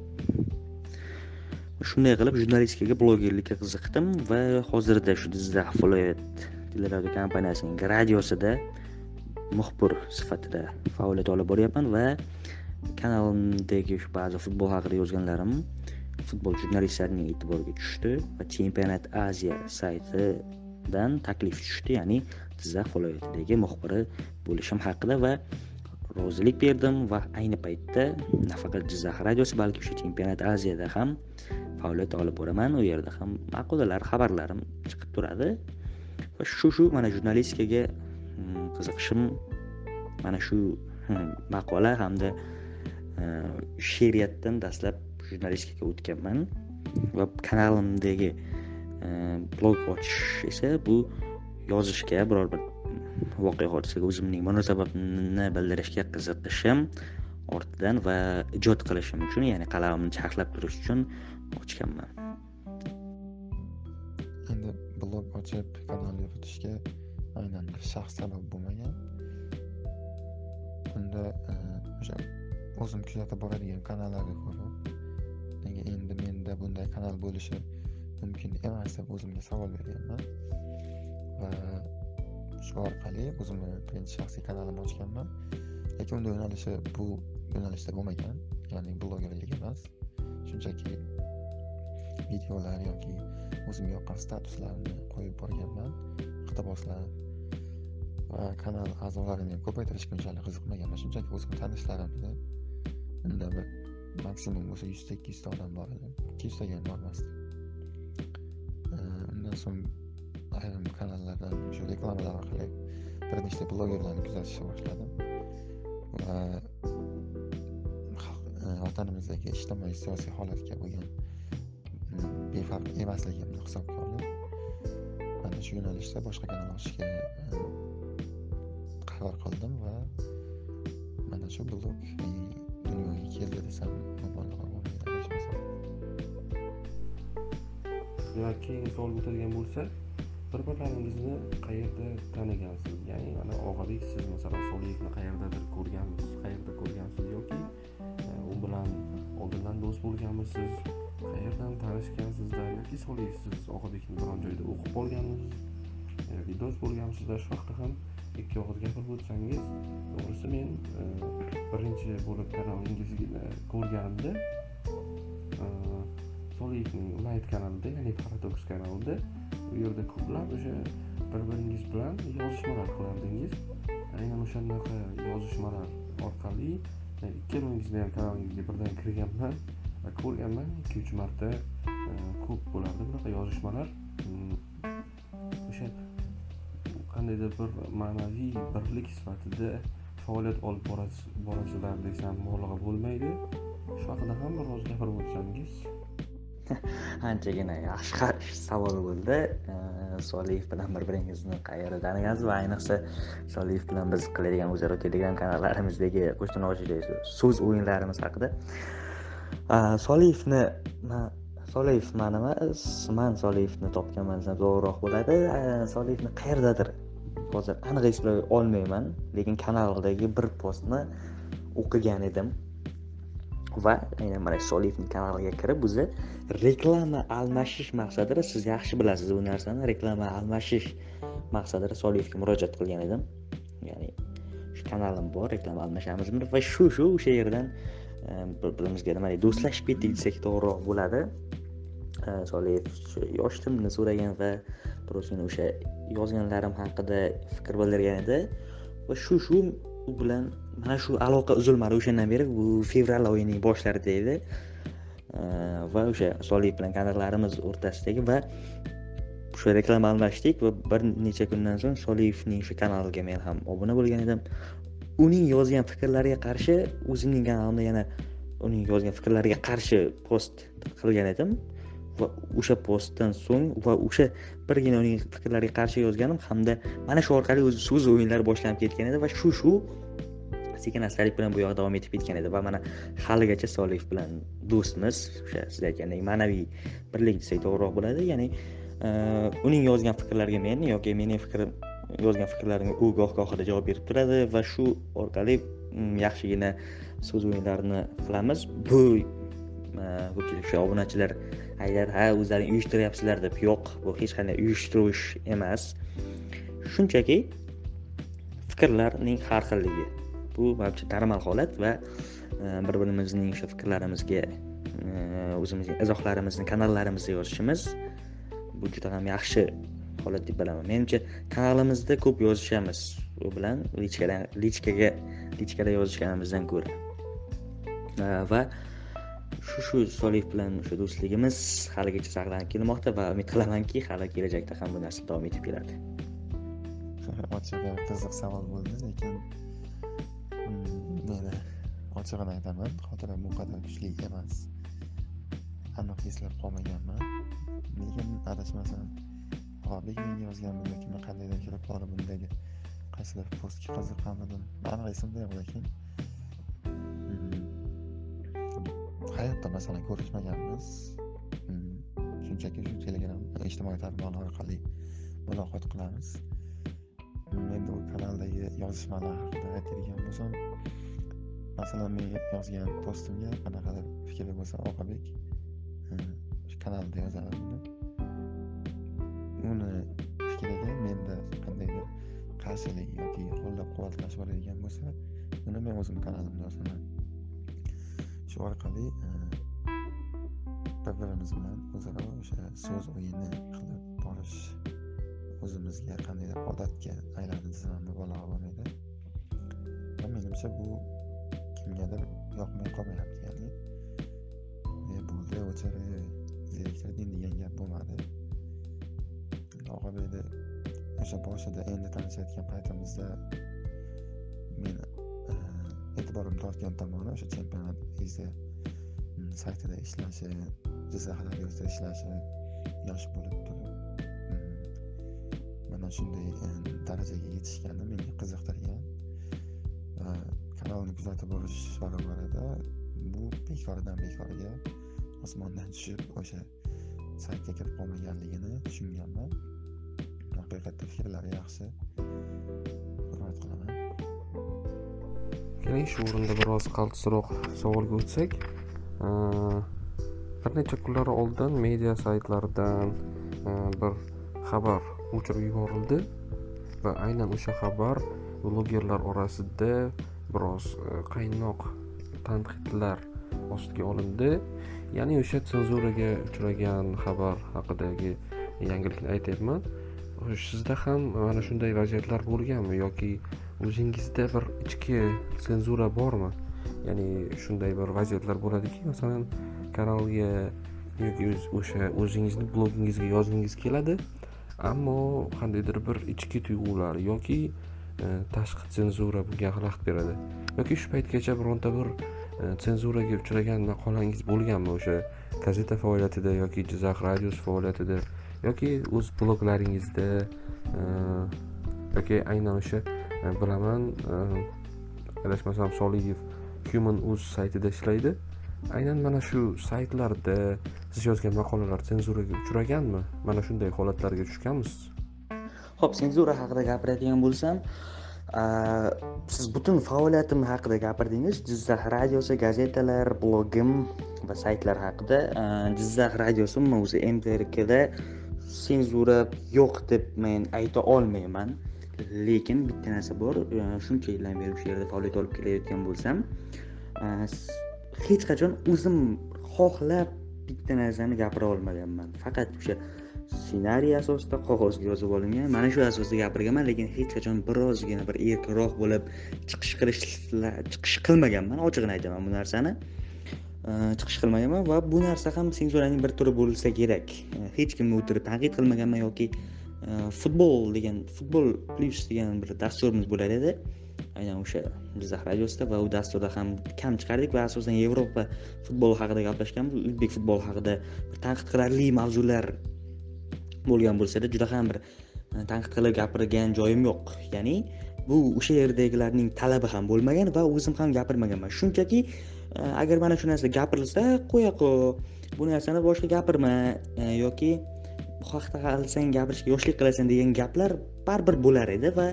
Shunday qilib jurnalistikaga blogerlikka qiziqdim va hozirda shu jizzax viloyat teleradio kompaniyasining radiosida muxbir sifatida faoliyat olib boryapman va kanalimdagi shu ba'zi futbol haqida yozganlarim futbol jurnalistlarining e'tiboriga tushdi va chempionat aziya saytidan taklif tushdi ya'ni jizzax viloyatidagi muxbiri bo'lishim haqida va rozilik berdim va ayni paytda nafaqat jizzax radiosi balki o'sha chempionat aziyada ham faoliyat olib boraman. U yerda ham maqolalar xabarlarim chiqib turadi. Va shu shu mana jurnalistikaga qiziqishim mana shu [laughs] maqola hamda e, she'riyatdan dastlab jurnalistikaga o'tganman va kanalimdagi e, blog ochish esa bu yozishga biror bir voqea hodisaga o'zimning munosabatimni bildirishga qiziqishim ortidan va ijod qilishim uchun ya'ni qalamimni charxlab turish uchun ochganman. Endi blog ochib kanal yuritishga aynan bir shaxs sabab bo'lmagan. Bunda e, o'sha o'zim kuzatib boradigan kanallarga ko'rib nega endi menda bunday kanal bo'lishi mumkin emas deb o'zimga savol berganman. Va shu orqali o'zimni birinchi shaxsiy kanalimni ochganman. Lekin unda yo'nalishi bu yo'nalishda bo'lmagan ya'ni blogerlik emas. Shunchaki videolar yoki o'zimga yoqqan statuslarni qo'yib borganman iqtiboslar va kanal a'zolarini ham ko'paytirishga unchalik qiziqmaganman shunchaki o'zim tanishlarimni unda bir maksimum bo'lsa yuzta ikki yuzta odam bor edi. Ikki yuztaga ham bormasdi undan so'ng ayrim kanallardan shu reklamalar orqali bir nechta blogerlarni kuzatishni boshladim. Va e, vatanimizdagi ijtimoiy siyosiy holatga bo'lgan mm, befarq emasligimni hisobga olib mana shu yo'nalishda boshqa kanal ochishga e, qaror qildim va mana shu blog dunyoga keldi desam mubolag'a bo'lmaydi adashmasam yoki savol ko'taradigan bo'lsak bir birlaringizni qayerda tanigansiz? Ya'ni mana og'abek siz masalan soliyevni qayerdadir ko'rganmisiz qayerda ko'rgansiz yoki e, u bilan oldindan do'st bo'lganmisiz qayerdan tanishgansizlar yoki soliyev siz og'abekni biron joyda o'qib qolganmisiz yoki do'st bo'lganmisizlar shu haqida ham ikki og'iz gapirib o'tsangiz to'g'risi men e, birinchi bo'lib kanalingizni ko'rganimda soliyevning solievning light kanalida ya'ni paradoks kanalida u yerda ko'plab o'sha bir biringiz bilan yozishmalar qilardingiz. Aynan o'shanaqa yozishmalar orqali e, ikkalangizni ham kanalingizga birdan kirganman va ko'rganman. Ikki uch marta e, ko'p bo'lardi bunaqa yozishmalar. Qandaydir bir ma'naviy birlik sifatida faoliyat olib borasizlar desam mubolag'a bo'lmaydi. Shu haqida ham biroz gapirib o'tsangiz [laughs] anchagina yaxshi savol bo'ldi. Soliyev bilan bir biringizni qayerda tanigansiz va ayniqsa soliyev bilan biz qiladigan o'zaro telegram kanallarimizdagi qo'shnilochilik so'z o'yinlarimiz haqida. Soliyevni soliyev man emas man soliyevni topganman desam to'g'riroq bo'ladi. Soliyevni qayerdadir hozir aniq eslay olmayman lekin kanaldagi bir postni o'qigan edim. Va aynan mana soliyevni kanaliga kirib o'zi reklama almashish maqsadida siz yaxshi bilasiz bu narsani reklama almashish maqsadida soliyevga murojaat qilgan edim. Ya'ni shu kanalim bor reklama almashamizmi va shu shu o'sha yerdan ehm, bir birimizga nimaday do'stlashib ketdik desak to'g'riroq bo'ladi. Soliyev yoshimni so'ragan va birozgina o'sha yozganlarim haqida fikr bildirgan edi. Va shu shu u bilan mana shu aloqa uzilmadi o'shandan beri bu fevral oyining boshlarida edi va o'sha soliyev bilan kanallarimiz o'rtasidagi va o'sha reklama almashdik va bir necha kundan so'ng soliyevning shu kanaliga men ham obuna bo'lgan edim. Uning yozgan fikrlariga qarshi o'zimning kanalimda yana uning yozgan fikrlariga qarshi post qilgan edim. Va o'sha postdan so'ng va o'sha birgina uning fikrlariga qarshi yozganim hamda mana shu orqali o'zi so'z o'yinlari boshlanib ketgan edi va shu shu sekin astalik bilan bu yoqqa davom etib ketgan edi va mana haligacha soliyev bilan do'stmiz. O'sha siz aytgandek ma'naviy birlik desak to'g'riroq bo'ladi. Ya'ni uning yozgan fikrlariga men yoki mening fikrim yozgan fikrlarimga u goh gohida javob berib turadi va shu orqali mm, yaxshigina so'z o'yinlarini qilamiz. Bu ko'pchilik o'sha obunachilar agar ha o'zlaring uyushtiryapsizlar deb yo'q bu hech qanday uyushtirish emas. Shunchaki fikrlarning har xilligi. Bu manimcha normal holat va e, bir birimizning o'sha fikrlarimizga e, o'zimizning izohlarimizni kanallarimizda yozishimiz bu juda ham yaxshi holat deb bilaman. Menimcha kanalimizda ko'p yozishamiz u bilan lichkadan lichkaga lichkada yozishganimizdan ko'ra. E, va shu shu soliyev bilan o'sha do'stligimiz haligacha saqlanib kelmoqda va umid qilamanki hali kelajakda ham bu narsa davom etib keladi ochig'i qiziq savol bo'ldi lekin hmm, meni ochig'ini aytaman xotiram bu qadar kuchli emas. Aniq eslab qolmaganman. Lekin adashmasam orbek menga yozganmi yoki qandaydir kelib qolib undagi qaysidir postga qiziqqanmidim aniq esimda yo'q lekin hayotda masalan ko'rishmaganmiz. Hmm, shunchaki shu telegram ijtimoiy tarmoqlar orqali muloqot qilamiz. Hmm, endi u kanaldagi yozishmalar haqida aytadigan bo'lsam masalan men yozgan postimga qanaqadir fikri bo'lsa oqabek hmm, shu kanalda yozaman uni. Fikriga menda qandaydir qarshilik yoki qo'llab quvvatlash bo'ladigan bo'lsa uni men o'zim kanalimda yozaman. Shu orqali bir bilan o'zaro o'sha so'z o'yini qilib borish o'zimizga qandaydir odatga aylandi desam mubolag'a bo'lmaydi va menimcha bu kimgadir yoqmay qolmayapti ya'ni e bo'ldi o'char zeriktirding degan gap bo'lmadi. Og'abekni o'sha boshida endi tanishayotgan paytimizda men e'tiborimni tortgan tomoni o'sha chempionat viza saytida ishlashi jizzax radiosida ishlashi yosh bo'lib turib mana shunday darajaga yetishgani menga qiziqtirgan va kanalni kuzatib borish barobarida bu bekoridan bekoriga osmondan tushib o'sha saytga kirib qolmaganligini tushunganman. Haqiqatda fikrlari yaxshi. Hurmat qilaman. Keling shu o'rinda biroz qaltisroq savolga o'tsak bir necha kunlar oldin media saytlaridan e, bir xabar o'chirib yuborildi va aynan o'sha xabar blogerlar orasida biroz e, qaynoq tanqidlar ostiga olindi. Ya'ni o'sha senzuraga uchragan xabar haqidagi yangilikni aytyapman. Sizda ham mana shunday vaziyatlar bo'lganmi yoki o'zingizda bir ichki senzura bormi? Ya'ni shunday bir vaziyatlar bo'ladiki masalan kanalga yoki o'sha o'zingizni blogingizga yozgingiz keladi. Ammo qandaydir bir ichki tuyg'ular yoki e, tashqi senzura bunga xalaqit beradi. Yoki shu paytgacha bironta bir e, senzuraga uchragan maqolangiz bo'lganmi o'sha gazeta faoliyatida yoki jizzax radiosi faoliyatida yoki o'z bloglaringizda e, yoki aynan o'sha bilaman adashmasam soliyev human uz saytida ishlaydi. Aynan mana shu saytlarda siz yozgan maqolalar senzuraga uchraganmi? Mana shunday holatlarga tushganmisiz ho'p senzura haqida gapiradigan bo'lsam siz butun faoliyatim haqida gapirdingiz. Jizzax radiosi gazetalar blogim va saytlar haqida jizzax radiosi umuman o'zi mtrkda senzura yo'q deb men ayta olmayman. Lekin bitta narsa bor e, shuncha yildan beri o'sha yerda faoliyat olib kelayotgan bo'lsam hech qachon o'zim xohlab bitta narsani gapira olmaganman. Faqat o'sha ssenariy asosida qog'ozga yozib olingan mana shu asosda gapirganman lekin hech qachon birozgina bir erkinroq bo'lib chiqish qilish chiqish qilmaganman ochig'ini aytaman bu narsani. Chiqish qilmaganman va bu narsa ham senzuraning bir turi bo'lsa kerak. Hech kimni o'tirib tanqid qilmaganman yoki futbol degan futbol plyus degan bir dasturimiz bo'lar edi. Aynan o'sha jizzax radiosida va u dasturda ham kam chiqardik va asosan yevropa futboli haqida gaplashganmiz o'zbek futboli haqida bir tanqid qilarli mavzular bo'lgan bo'lsada juda ham bir e, tanqid qilib gapirgan joyim yo'q. Ya'ni bu o'sha yerdagilarning talabi ham bo'lmagan va o'zim ham gapirmaganman. Shunchaki e, agar mana shu narsa gapirilsa qo'ya qo'y bu narsani boshqa gapirma e, yoki bu haqda qilsang gapirishga yoshlik qilasan degan gaplar baribir bo'lar edi va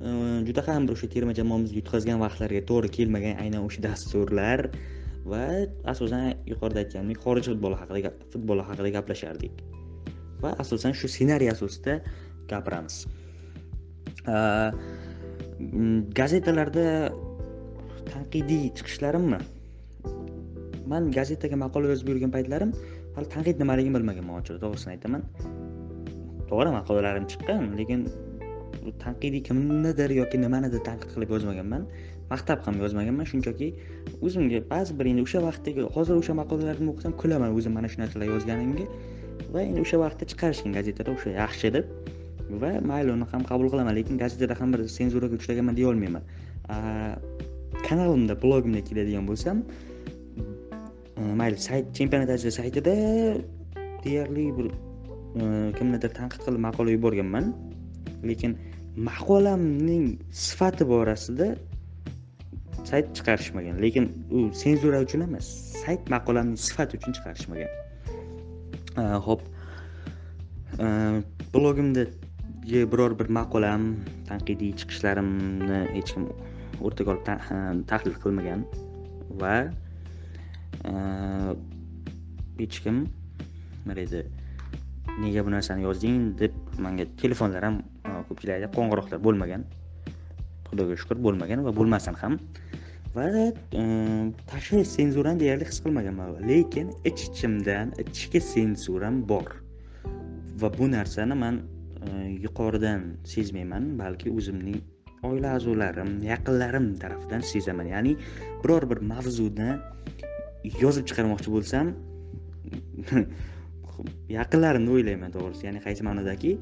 juda ham bir o'sha terma jamoamizga yutqazgan vaqtlarga to'g'ri kelmagan aynan o'sha dasturlar va asosan yuqorida aytganimdek xorij futboli haqida futboli haqida gaplashardik. Va asosan shu ssenariy asosida gapiramiz. Gazetalarda tanqidiy chiqishlarimmi? Man gazetaga maqola yozib yurgan paytlarim hali tanqid nimaligini bilmaganman ochig'i to'g'risini aytaman. To'g'ri maqolalarim chiqqan lekin tanqidiy kimnidir yoki nimanidir tanqid qilib yozmaganman. Maqtab ham yozmaganman shunchaki o'zimga ba'zi bir endi o'sha vaqtdagi hozir o'sha maqolalarni o'qisam kulaman o'zim mana shu narsalar yozganimga va endi o'sha vaqtda chiqarishgan gazetada o'sha yaxshi deb va mayli uni ham qabul qilaman lekin gazetada ham bir senzuraga uchraganman deya olmayman. Kanalimda blogimga keladigan bo'lsam e, mayli sayt chempionat azia saytida deyarli bir e, kimnidir tanqid qilib maqola yuborganman. Lekin maqolamning sifati borasida sayt chiqarishmagan. Lekin u senzura uchun emas sayt maqolamning sifati uchun chiqarishmagan. Ho'p. Blogimdagi biror bir maqolam tanqidiy chiqishlarimni hech kim o'rtaga olib tahlil qilmagan va hech kim nima deydi nega bu narsani yozding deb manga telefonlar ham e, ko'pchilik aytadi qo'ng'iroqlar bo'lmagan. Xudoga shukur bo'lmagan va bo'lmasin ham. Va e, tashqi senzurani deyarli his qilmaganman lekin ich ichimdan ichki senzuram bor. Va bu narsani man e, yuqoridan sezmayman balki o'zimning oila a'zolarim yaqinlarim tarafidan sezaman. Ya'ni biror bir mavzuni yozib chiqarmoqchi bo'lsam [laughs] yaqinlarimni o'ylayman to'g'risi. Ya'ni qaysi ma'nodaki?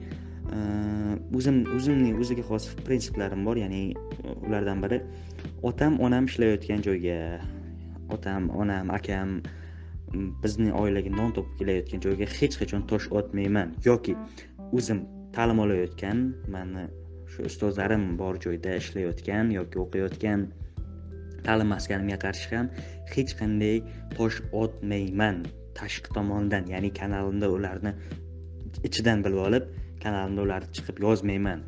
O'zim o'zimning o'ziga xos prinsiplarim bor. Ya'ni ulardan biri otam onam ishlayotgan joyga. Otam onam akam mm, bizni oilaga non topib kelayotgan joyga hech qachon tosh otmayman. Yoki o'zim ta'lim olayotgan mani shu ustozlarim bor joyda ishlayotgan yoki o'qiyotgan ta'lim maskanimga qarshi ham hech qanday tosh otmayman. Tashqi tomondan ya'ni kanalimda ularni ichidan bilib olib kanalimda ularni chiqib yozmayman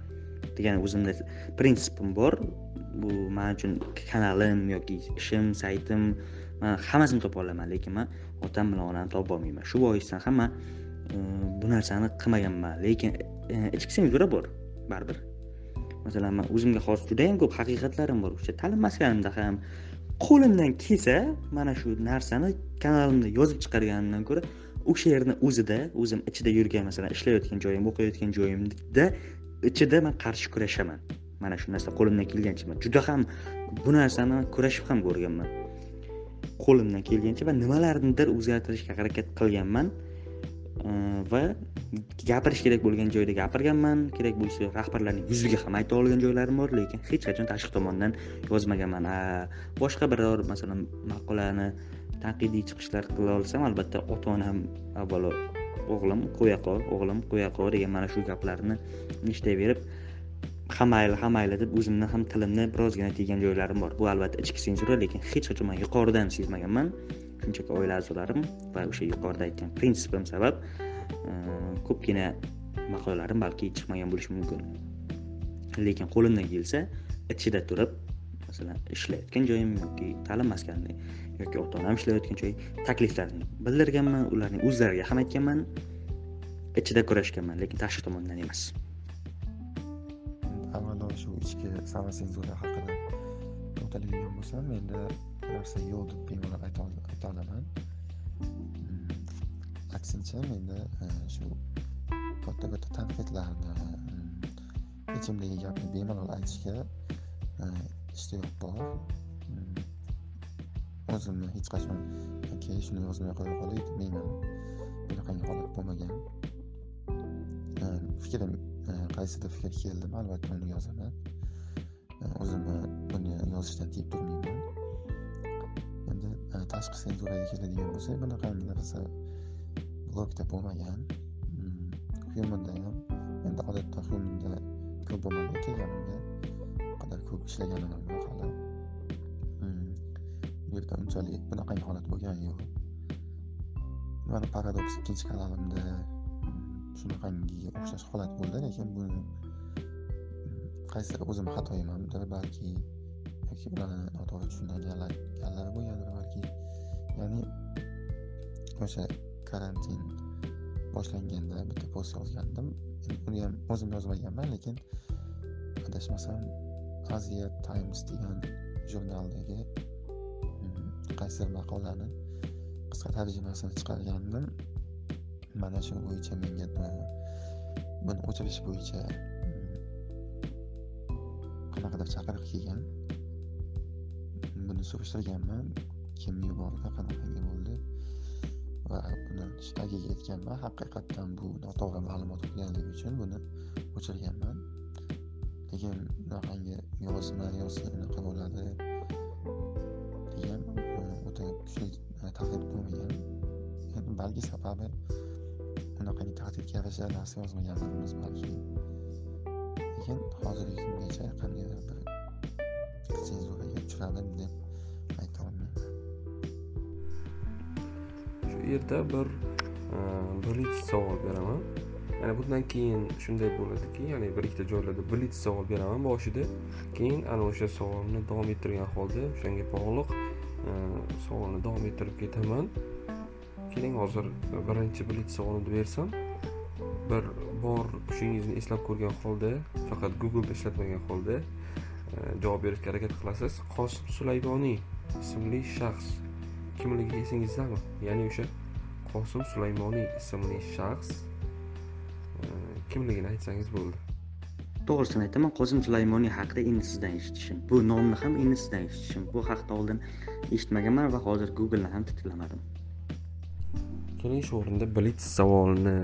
degan o'zimda prinsipim bor. Bu man uchun kanalim yoki ishim saytim man hammasini topa olaman lekin man otam bilan onamni topolmayman shu boisdan ham man e, bu narsani qilmaganman lekin e, ichki senzura bor baribir. Masalan man o'zimga xos judayam ko'p haqiqatlarim bor. O'sha ta'lim maskanimda ham qo'limdan kelsa mana shu narsani kanalimda yozib chiqarganimdan ko'ra o'sha yerni o'zida o'zim ichida yurgan masalan ishlayotgan joyim o'qiyotgan joyimda ichida man qarshi kurashaman. Mana shu narsa qo'limdan kelgancha man juda ham bu narsani kurashib ham ko'rganman. Qo'limdan kelgancha va nimalarnidir o'zgartirishga harakat qilganman. Э, va gapirish kerak bo'lgan joyda gapirganman. Kerak bo'lsa rahbarlarning yuziga ham ayta olgan joylarim bor lekin hech qachon tashqi tomondan yozmaganman boshqa biror masalan maqolani tanqidiy chiqishlar qila olsam albatta ota onam avvalo o'g'lim qo'ya qol o'g'lim qo'ya qol degan mana shu gaplarni eshitaverib ha mayli ha mayli deb o'zimni ham tilimni birozgina tiygan joylarim bor. Bu albatta ichki senzura lekin hech qachon man yuqoridan sezmaganman. Shunchaki oila a'zolarim va o'sha yuqorida aytgan prinsipim sabab e, ko'pgina maqolalarim balki chiqmagan bo'lishi mumkin. Lekin qo'limdan kelsa ichida turib masalan ishlayotgan joyim yoki ta'lim maskani yoki ota onam ishlayotgan joy takliflarini bildirganman ularning o'zlariga ham aytganman ichida kurashganman lekin tashqi tomondan emas. Avvalo shu ichki samosenzura haqida to'xtaladigan bo'lsam menda bu narsa yo'q deb bemalol ayta olaman aksincha menda shu katta katta tanqidlarni ichimdagi gapni bemalol aytishga ishtiyoq bor o'zimni hech qachon keyin shuni yozmay qo'ya qolay demayman bunaqangi holat bo'lmagan fikrim e, qaysidir fikr keldi albatta e, uni yozaman o'zimni buni yozishdan tiyib turmayman tashqi senzuraga keladigan bo'lsak bunaqangi narsa blogda bo'lmagan. Hmm, hyumonda ham endi odatda hyumonda ko'p bo'lmagan kelganimga bu qadar ko'p ishlaganimga hali. Hmm, bu yerda unchalik bunaqangi holat bo'lgani yo'q. Mana paradoks ikkinchi kanalimda shunaqangiga o'xshash holat bo'ldi lekin buni hmm, qaysidir o'zimni xatoyimdir balki yoki ularni noto'g'ri tushunganlar bo'lgandir ya'ni o'sha karantin boshlanganda bitta post yozgandim. Uni ham o'zim yozmaganman lekin adashmasam asia times degan jurnaldagi mm, qaysidir maqolani qisqa tarjimasini chiqargandim. Mana shu bo'yicha menga buni o'chirish bo'yicha mm, qanaqadir chaqiriq kelgan. Buni surishtirganman. Kim yubordi qanaqangi bo'ldi? Va buni tagiga yetganman haqiqatdan bu noto'g'ri ma'lumot bo'lganligi uchun buni o'chirganman. Lekin bunaqangi yozma yozsa unaqa bo'ladi degan o'ta kuchli e, tahdid bo'lmagan balki sababi unaqangi tahdidga yarasha narsa yozmaganlarimiz balki. Lekin hozirgi kungacha qandaydir bir senzuraga uchradim deb yerda bir e, blitz savol beraman. Ya'ni bundan keyin shunday bo'ladiki ya'ni bir ikkita joylarda blitz savol beraman boshida. Keyin ana o'sha savolni davom ettirgan holda o'shanga bog'liq e, savolni davom ettirib ketaman. Keling hozir birinchi blitz savolni bersam bir bor kuchingizni eslab ko'rgan holda faqat googleda ishlatmagan holda e, javob berishga harakat qilasiz. Qosim sulaymoniy ismli shaxs. Kimligi esingizdami? Ya'ni o'sha qosim sulaymoniy ismli shaxs e, kimligini aytsangiz bo'ldi. To'g'risini aytaman qosim sulaymoniy haqida endi sizdan eshitishim bu nomni ham endi sizdan eshitishim bu haqida oldin eshitmaganman va hozir googleni ham titlamadim keling shu o'rinda blitz savolni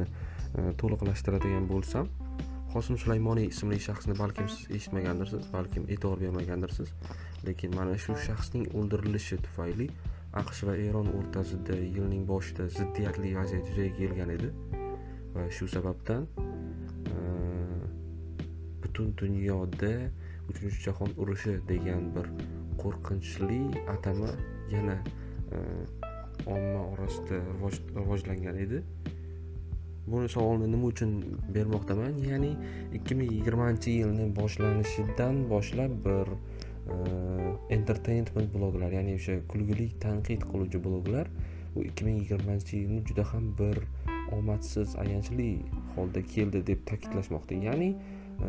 e, to'liqlashtiradigan bo'lsam qosim sulaymoniy ismli shaxsni balkim siz eshitmagandirsiz balkim e'tibor bermagandirsiz lekin mana shu shaxsning o'ldirilishi tufayli aqsh va eron o'rtasida yilning boshida ziddiyatli vaziyat yuzaga kelgan edi. Va shu sababdan e, butun dunyoda uchinchi jahon urushi degan bir qo'rqinchli atama yana e, omma orasida rivojlangan edi. Buni savolni nima uchun bermoqdaman? Ya'ni ikki ming yigirmanchi yilni boshlanishidan boshlab bir Э, entertainment bloglar ya'ni o'sha kulgili tanqid qiluvchi bloglar bu ikki ming yigirmanchi yilni juda ham bir omadsiz ayanchli holda keldi deb ta'kidlashmoqda. Ya'ni e,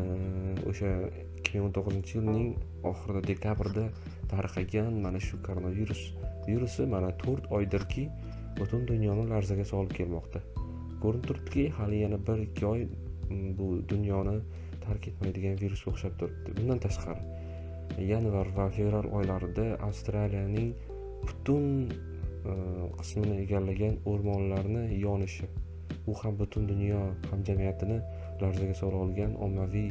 o'sha ikki ming o'n to'qqizinchi yilning oxirida dekabrda tarqagan mana shu koronavirus virusi mana to'rt oydirki butun dunyoni larzaga solib kelmoqda. Ko'rinib turibdiki hali yana bir ikki oy bu dunyoni tark etmaydigan virusga o'xshab turibdi. Bundan tashqari yanvar va fevral oylarida avstraliyaning butun e, qismini egallagan o'rmonlarni yonishi u ham butun dunyo hamjamiyatini larzaga sola olgan ommaviy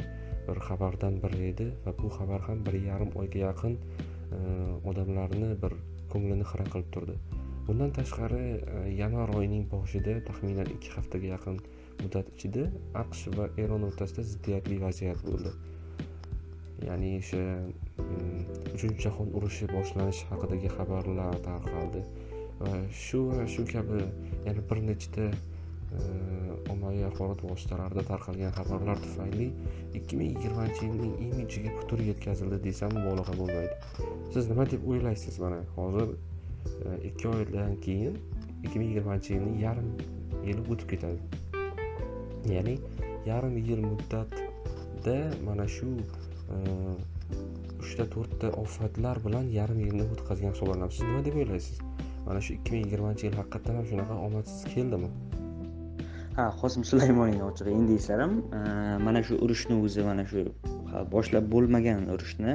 bir xabardan biri edi va bu xabar ham bir yarim oyga yaqin e, odamlarni bir ko'nglini xira qilib turdi. Bundan tashqari e, yanvar oyining boshida taxminan ikki haftaga yaqin muddat ichida aqsh va eron o'rtasida ziddiyatli vaziyat bo'ldi. Ya'ni o'sha uchinchi jahon urushi boshlanishi haqidagi xabarlar tarqaldi. Va shu va shu kabi yana bir nechta e, ommaviy axborot vositalarida tarqalgan xabarlar tufayli ikki ming yigirmanchi yilning imijiga putur yetkazildi desam mubolag'a bo'lmaydi. Siz nima deb o'ylaysiz mana? Hozir e, ikki oydan keyin ikki ming yigirmanchi yilning yarim yili o'tib ketadi. Ya'ni yarim yil muddatda mana shu e, uchta to'rtta ofatlar bilan yarim yilni o'tkazgan hisoblanamiz siz nima deb o'ylaysiz? Mana shu ikki ming yigirmanchi yil haqiqatdan ham shunaqa omadsiz keldimi? Ha qosim sulaymoniyni ochig'i endi esladim e, mana shu urushni o'zi mana shu boshlab bo'lmagan urushni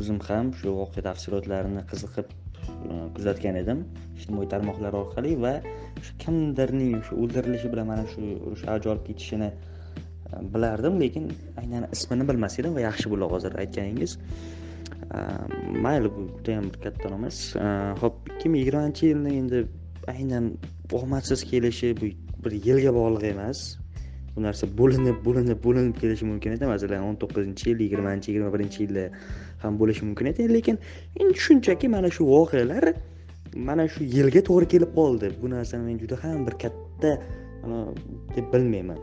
o'zim ham shu voqea tafsilotlarini qiziqib e, kuzatgan edim ijtimoiy tarmoqlar orqali va shu kimdirning shu o'ldirilishi bilan mana shu urush avj olib ketishini bilardim lekin aynan ismini bilmas edim va yaxshi bo'ldi hozir aytganingiz. Mayli bu judayam bir katta emas. Ho'p ikki ming yigirmanchi yilni endi aynan omadsiz kelishi bu bir yilga bog'liq emas. Bu narsa bo'linib bo'linib bo'linib kelishi mumkin edi. Masalan o'n to'qqizinchi yil yigirmanchi yigirma birinchi yilda ham bo'lishi mumkin edi. Lekin endi shunchaki mana shu voqealar mana shu yilga to'g'ri kelib qoldi. Bu narsani men juda ham bir katta deb bilmayman.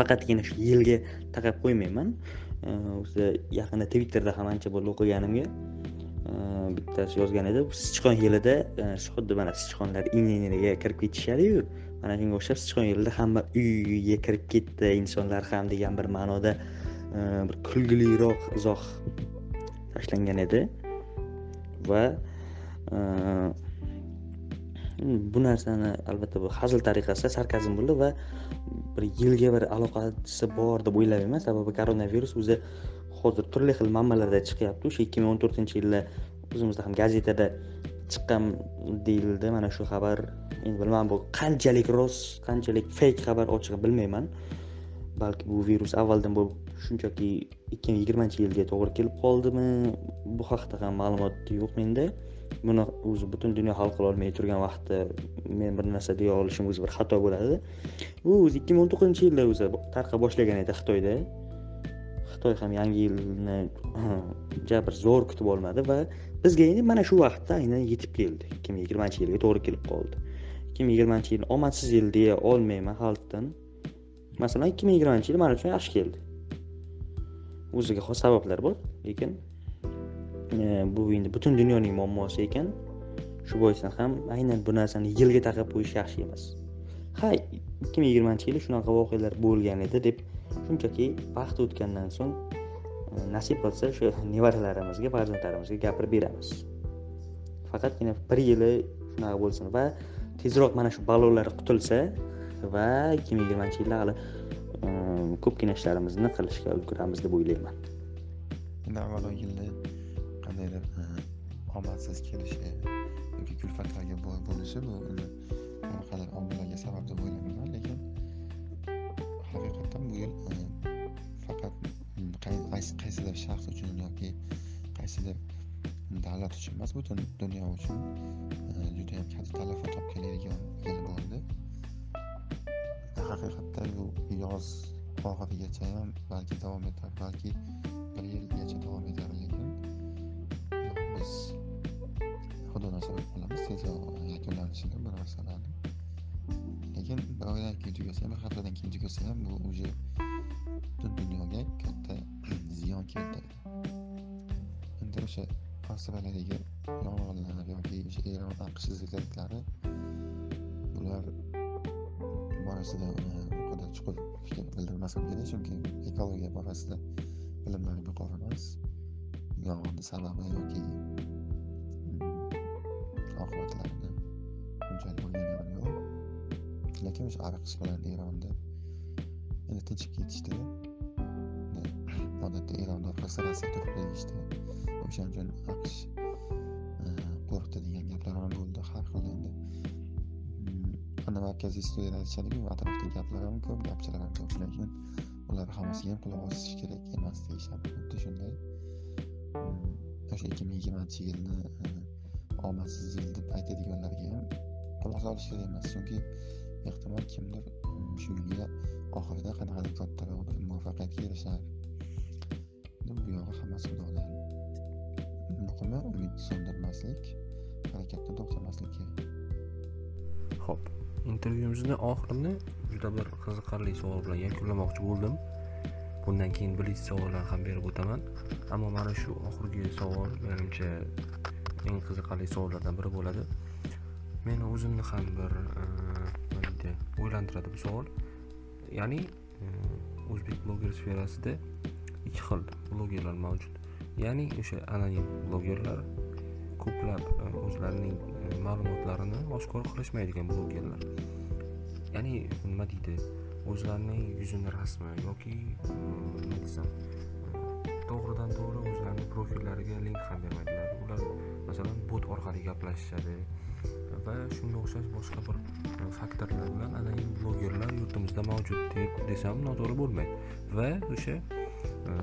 Faqatgina shu yilga taqab qo'ymayman. O'zi yaqinda twitterda ham ancha bo'ldi o'qiganimga bittasi yozgan edi sichqon yilida e, xuddi mana sichqonlar inga kirib ketishadiyu mana shunga o'xshab sichqon yilida hamma uy uyga kirib ketdi insonlar ham degan bir ma'noda e, bir kulgiliroq izoh tashlangan edi. Va e, bu narsani albatta bu hazil tariqasida sarkazm bo'ldi va bir yilga bir aloqasi bor deb o'ylamayman sababi koronavirus o'zi hozir turli xil manbalarda chiqyapti. O'sha ikki ming o'n to'rtinchi yilda o'zimizda ham gazetada chiqqan deyildi. Mana shu xabar endi bilmadim bu qanchalik rost qanchalik feyk xabar ochig'i bilmayman. Balki bu virus avvaldan bo'lib shunchaki ikki ming yigirmanchi yilga to'g'ri kelib qoldimi? Bu haqida ham ma'lumot yo'q menda. Buni o'zi butun dunyo hal qilolmay turgan vaqtda men bir narsa deya olishim o'zi bir xato bo'ladi. Bu o'zi ikki ming o'n to'qqizinchi yilda o'zi tarqa boshlagan edi xitoyda. Xitoy ham yangi yilni [clears throat] jabr zo'r kutib olmadi va bizga endi mana shu vaqtda aynan yetib keldi. ikki ming yigirmanchi yilga to'g'ri kelib qoldi. ikki ming yigirmanchi yil omadsiz yil deya olmayman xalqdan. Masalan ikki ming yigirmanchi yil man uchun yaxshi keldi. O'ziga xos sabablar bor lekin E, bu endi butun dunyoning muammosi ekan. Shu boisdan ham aynan bu narsani yilga taqab qo'yish yaxshi emas. Ha ikki ming yigirmanchi yili shunaqa voqealar bo'lgan edi deb shunchaki vaqt o'tgandan so'ng e, nasib qilsa o'sha [laughs] nevaralarimizga farzandlarimizga gapirib beramiz. Faqatgina bir yili shunaqa bo'lsin va tezroq mana shu balolar qutulsa va ikki ming yigirmanchi yilda hali e, ko'pgina ishlarimizni qilishga ulguramiz deb o'ylayman. Avvalo yilni qandaydir omadsiz kelishi yoki kulfatlarga boy bo'lishi bu uni qanaqadir omillarga sabab deb o'ylamayman lekin haqiqatdan bu yil e, faqat qaysidir shaxs uchun yoki qaysidir davlat uchun emas butun dunyo uchun e, judayam katta talafot olib keladigan yil bo'ldi. Haqiqatda bu yoz oxirigacha ham balki davom etar balki bir yilgacha davom etar. Tezroq yakunlanishini bu narsalarni lekin bir oydan keyin tugasa ham bir haftadan keyin tugasa ham bu уже butun dunyoga katta ziyon keltiradi endi o'sha avstraliyadagi yong'inlar yoki o'sha eron aqsh zilzilalari bular borasida u qadar chuqur fikr bildirmasam kerak chunki ekologiya borasida bilimlarim yuqori emas yong'inni sababi yoki unchalik o'rganganim yo'q. Lekin o'sha aqsh bilan eronda endi tinchib ketishdi. Odatda eronda orqasi rossiya turib deyishdi o'shaning uchun aqsh e, qo'rqdi degan gaplar ham bo'ldi har xil endi. Mm, ana markaziy studiyada aytishadiku atrofda gaplar ham ko'p gapchilar ham ko'p. Lekin ular hammasiga ham quloq osish kerak emas deyishadi. Xuddi shunday. Mm, o'sha ikki ming yigirmanchi yilni e, omadsiz yil deb aytadiganlarga ham quloq solish emas chunki ehtimol kimdir mm, shu yilga oxirida qanaqadir kattaroq bir muvaffaqiyatga erishar. Bu yog'i hammasi xudodan. Muhimi umid so'ndirmaslik harakatda to'xtamaslik kerak. Ho'p intervyumizni oxirini juda bir qiziqarli savol bilan yakunlamoqchi bo'ldim. Bundan keyin blitz savollar ham berib o'taman. Ammo mana shu oxirgi savol menimcha eng qiziqarli savollardan biri bo'ladi. Meni o'zimni ham bir e, nima deydi o'ylantiradi bu savol. Ya'ni e, o'zbek bloger sferasida ikki xil blogerlar mavjud. Ya'ni o'sha anonim blogerlar ko'plab e, o'zlarining ma'lumotlarini oshkor qilishmaydigan blogerlar. Ya'ni nima deydi o'zlarining yuzini rasmi yoki nima desam to'g'ridan to'g'ri o'zlarini profillariga link ham bermaydilar. Ular masalan bot orqali gaplashishadi va shunga o'xshash boshqa bir e, faktorlar bilan anonim blogerlar yurtimizda mavjud deb desam noto'g'ri bo'lmaydi. Va o'sha e,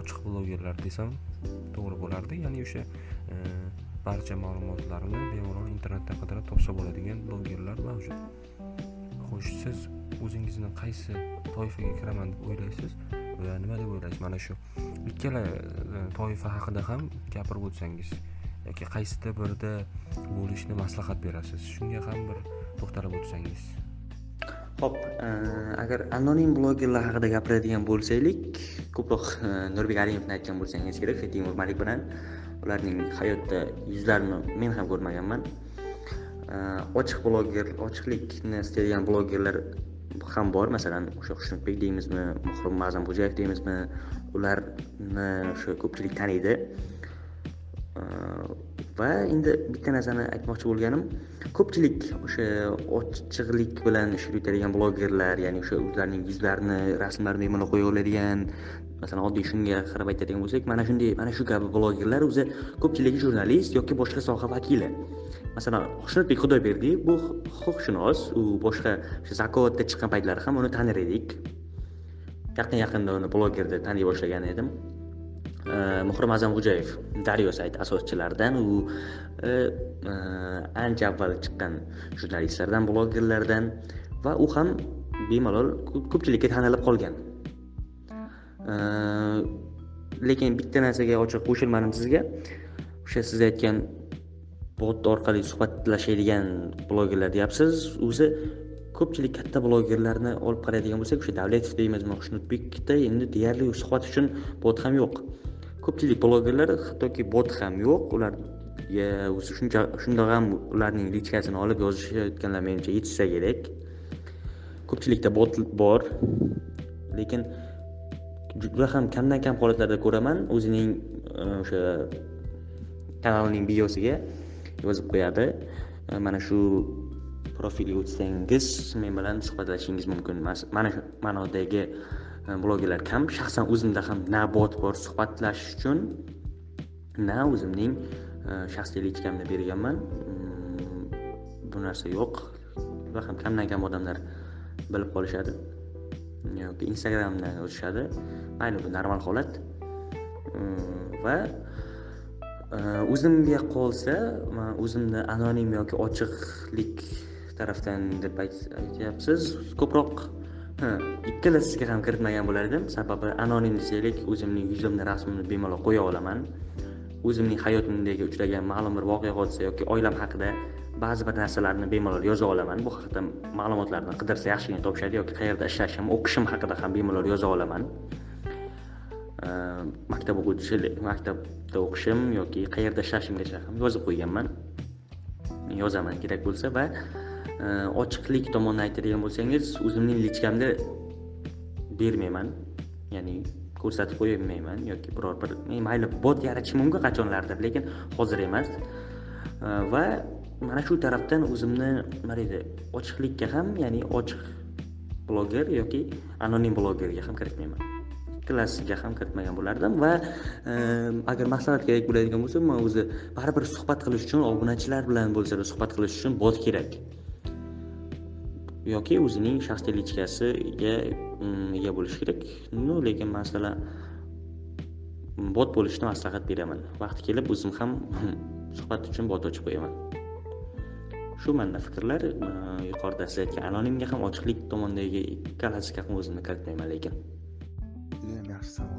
ochiq blogerlar desam to'g'ri bo'lardi. Ya'ni o'sha e, barcha ma'lumotlarni bemalol internetda qidirib topsa bo'ladigan blogerlar mavjud. Xo'sh siz o'zingizni qaysi toifaga kiraman deb o'ylaysiz? Va nima deb o'ylaysiz? Mana shu ikkala toifa haqida ham gapirib o'tsangiz. Yoki qaysida birida bo'lishni maslahat berasiz. Shunga ham bir to'xtalib o'tsangiz. Ho'p e, agar anonim blogerlar haqida gapiradigan bo'lsaylik ko'proq e, nurbek alimovni aytgan bo'lsangiz kerak timur malik bilan. Ularning hayotda yuzlarini men ham ko'rmaganman. E, ochiq bloger ochiqlikni istaydigan blogerlar ham bor. Masalan o'sha xushnudbek deymizmi muhrim ma'zamxo'jayev deymizmi ularni o'sha ko'pchilik taniydi. Va endi bitta narsani aytmoqchi bo'lganim ko'pchilik o'sha ochiqlik bilan ish yuritadigan blogerlar ya'ni o'sha o'zlarining yuzlarini rasmlarini bemalol qo'ya masalan oddiy shunga qarab aytadigan bo'lsak mana shunday mana shu kabi blogerlar o'zi ko'pchiligi jurnalist yoki boshqa soha vakili. Masalan xushnudbek xudoyberdiyev bu huquqshunos u boshqa o'sha zakovatda chiqqan paytlari ham uni tanir edik. Yaqin yaqinda uni blogerda taniy boshlagan edim. Muhrim a'zamxo'jayev daryo sayti asoschilaridan u ancha avval chiqqan jurnalistlardan blogerlardan va u ham bemalol ko'pchilikka tanilib qolgan. Lekin bitta narsaga ochiq qo'shilmadim sizga. O'sha siz aytgan bot orqali suhbatlashadigan blogerlar deyapsiz. O'zi ko'pchilik katta blogerlarni olib qaraydigan bo'lsak o'sha davletov deymizmi xushnudbekda endi deyarli suhbat uchun bot ham yo'q. Ko'pchilik blogerlar hattoki bot ham yo'q. Ular shuncha shundoq ham ularning lichkasini olib yozishayotganlar menimcha yetishsa kerak. Ko'pchilikda bot bor. Lekin juda ham kamdan kam holatlarda ko'raman. O'zining e, o'sha kanalining biosiga yozib qo'yadi. E, mana shu profilga o'tsangiz men bilan suhbatlashishingiz mumkin. Mana shu ma'nodagi blogerlar kam shaxsan o'zimda ham na bot bor. Suhbatlashish uchun na o'zimning э, shaxsiy lichkamni berganman. Bu narsa yo'q. Va ham kamdan kam odamlar bilib qolishadi. Yoki instagramdan o'tishadi. Mayli bu normal holat. Va э, o'zimga qolsa man o'zimni anonim yoki ochiqlik tarafdan deb aytyapsiz. Ko'proq ikkalasiga ham kiritmagan bo'lar edim sababi anonim desaylik o'zimning yuzimni rasmimni bemalol qo'ya olaman. O'zimning hayotimdagi uchragan ma'lum bir voqea hodisa yoki oilam haqida ba'zi bir narsalarni bemalol yoza olaman. Bu haqida ma'lumotlarni qidirsa yaxshigina topishadi yoki qayerda ishlashim o'qishim haqida ham bemalol yoza olaman. Maktab o'quvchisi maktabda o'qishim yoki qayerda ishlashimgacha ham yozib qo'yganman. Yozaman kerak bo'lsa va ochiqlik tomonini aytadigan bo'lsangiz o'zimning lichkamda bermayman. Ya'ni ko'rsatib qo'ymayman yoki biror bir mayli bot yaratishim mumkin qachonlardir lekin hozir emas. Va mana shu tarafdan o'zimni nima deydi ochiqlikka ham ya'ni ochiq bloger yoki anonim blogerga ham kiritmayman. Ikkalasiga ham kiritmagan bo'lardim va e, agar maslahat kerak bo'ladigan bo'lsa man o'zi baribir suhbat qilish uchun obunachilar bilan bo'lsa suhbat qilish uchun bot kerak. Yoki o'zining shaxsiy lichkasiga mm, ega bo'lishi kerak. Ну lekin masalan mm, bot bo'lishni maslahat beraman. Vaqti kelib o'zim ham mm, suhbat uchun bot ochib qo'yaman. Shu manda fikrlar yuqorida siz aytgan anonimga ham ochiqlik tomondagi ikkalasiga ham o'zimni kiritmayman lekin. Judayam yaxshi savol.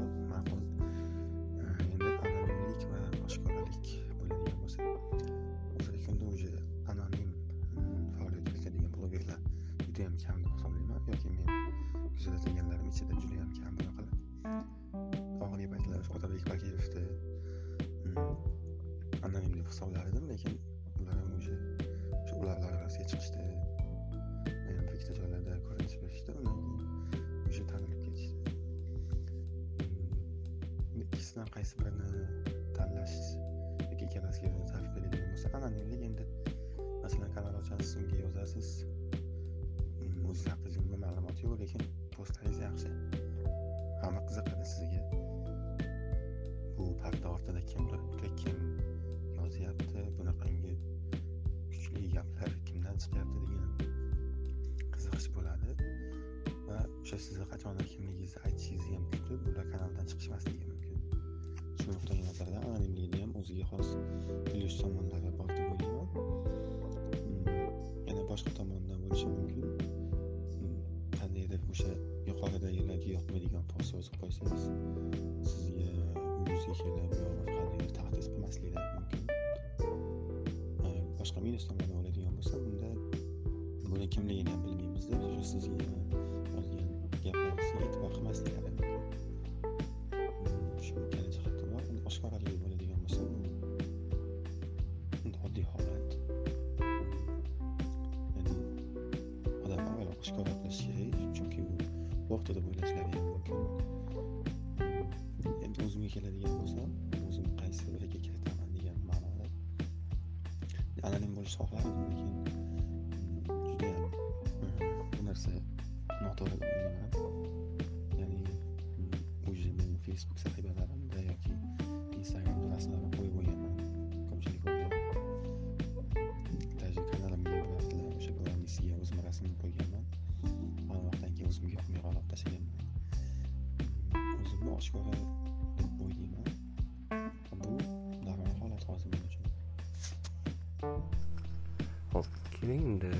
Keling endi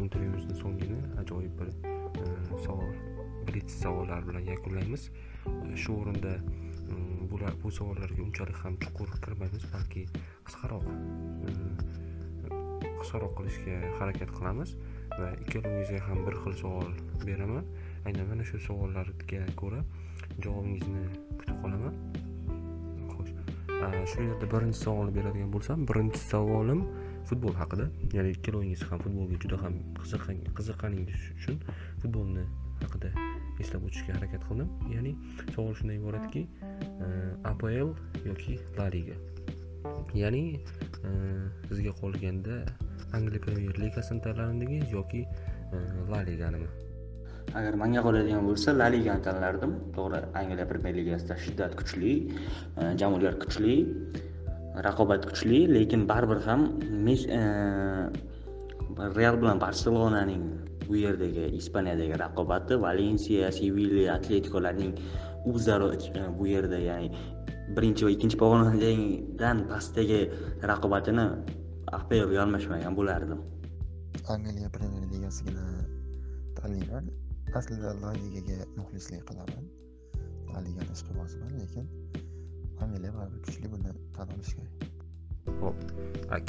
intervyumizni so'ngini ajoyib bir e, savol blitz savollar bilan yakunlaymiz. E, shu o'rinda bular bu savollarga unchalik ham chuqur kirmaymiz balki qisqaroq e, qisqaroq qilishga harakat qilamiz va ikkalovingizga ham bir xil savol beraman. Aynan mana shu savollarga ko'ra javobingizni kutib qolaman. Xo'sh shu yerda birinchi savolni beradigan bo'lsam birinchi savolim futbol haqida ya'ni ikkalangiz ham futbolga juda ham qiziqqaningiz uchun futbolni haqida eslab o'tishga harakat qildim. Ya'ni savol shundan iboratki e, apl yoki la liga. Ya'ni e, sizga qolganda angliya premyer ligasini tanlardingiz yoki e, la liganimi? Agar manga qoladigan bo'lsa la ligani tanlardim. To'g'ri angliya premyer ligasida shiddat kuchli jamoalar kuchli. Raqobat kuchli lekin baribir ham e, real bilan barselonaning bu yerdagi ispaniyadagi raqobati valensiya sevilya atletikolarning o'zaro e, bu yerda ya'ni birinchi va ikkinchi pog'onadan pastdagi raqobatini apl almashmagan bo'lardim. Angliya premyer ligasigini tanlayman. Aslida la ligaga muxlislik qilaman. La ligani ishqibozman lekin familiya baribir kuchli buni tan olish kerak ho'p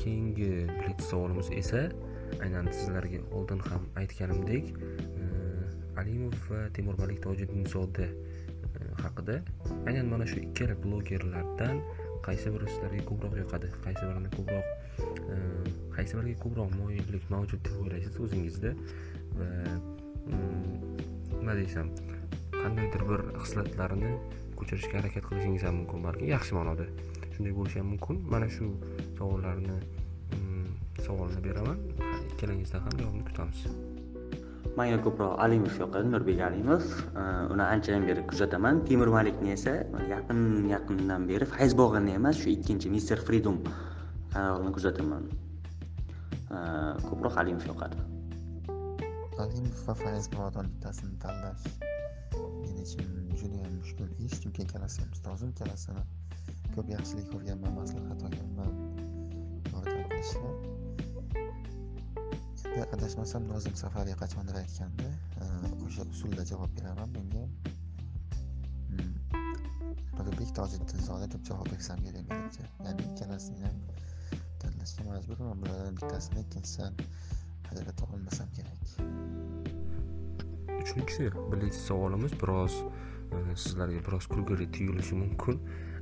keyingi blitz savolimiz esa aynan sizlarga oldin ham aytganimdek alimov va temurmalik tojiddinzoda haqida aynan mana shu ikkala blogerlardan qaysi biri sizlarga ko'proq yoqadi qaysi birini ko'proq qaysi biriga ko'proq moyillik mavjud deb o'ylaysiz o'zingizda va mm, nima desam qandaydir bir xislatlarini ko'chirishga harakat qilishingiz ham mumkin balki yaxshi ma'noda shunday bo'lishi ham mumkin. Mana shu savollarni mm, savolni beraman. Ikkalangizdan ham javobni kutamiz. Manga ko'proq alimov yoqadi nurbek alimov. Uni anchadan beri kuzataman. Temur malikni esa yaqin yaqindan beri fayz bog'ini emas shu ikkinchi mister freedom kanalini kuzataman. Ko'proq alimov yoqadi. Alimov va fayz bog'dan bittasini tanlash men uchun judayam mushkul ish chunki ikkalasi ustozim ikkalasini ko'p yaxshilik ko'rganman maslahat olganman yordam qilishgan endi adashmasam nozim safariy qachondir aytgandi e, o'sha usulda javob beraman bunga nuriddin hmm, tojiddinzoda deb javob bersam kerak menimcha. Ya'ni ikkalasini ham tanlashga majburman bulardan bittasini ikkinchisidan ajrata olmasam kerak. Uchinchi birinchi savolimiz biroz sizlarga biroz kulgili tuyulishi mumkin.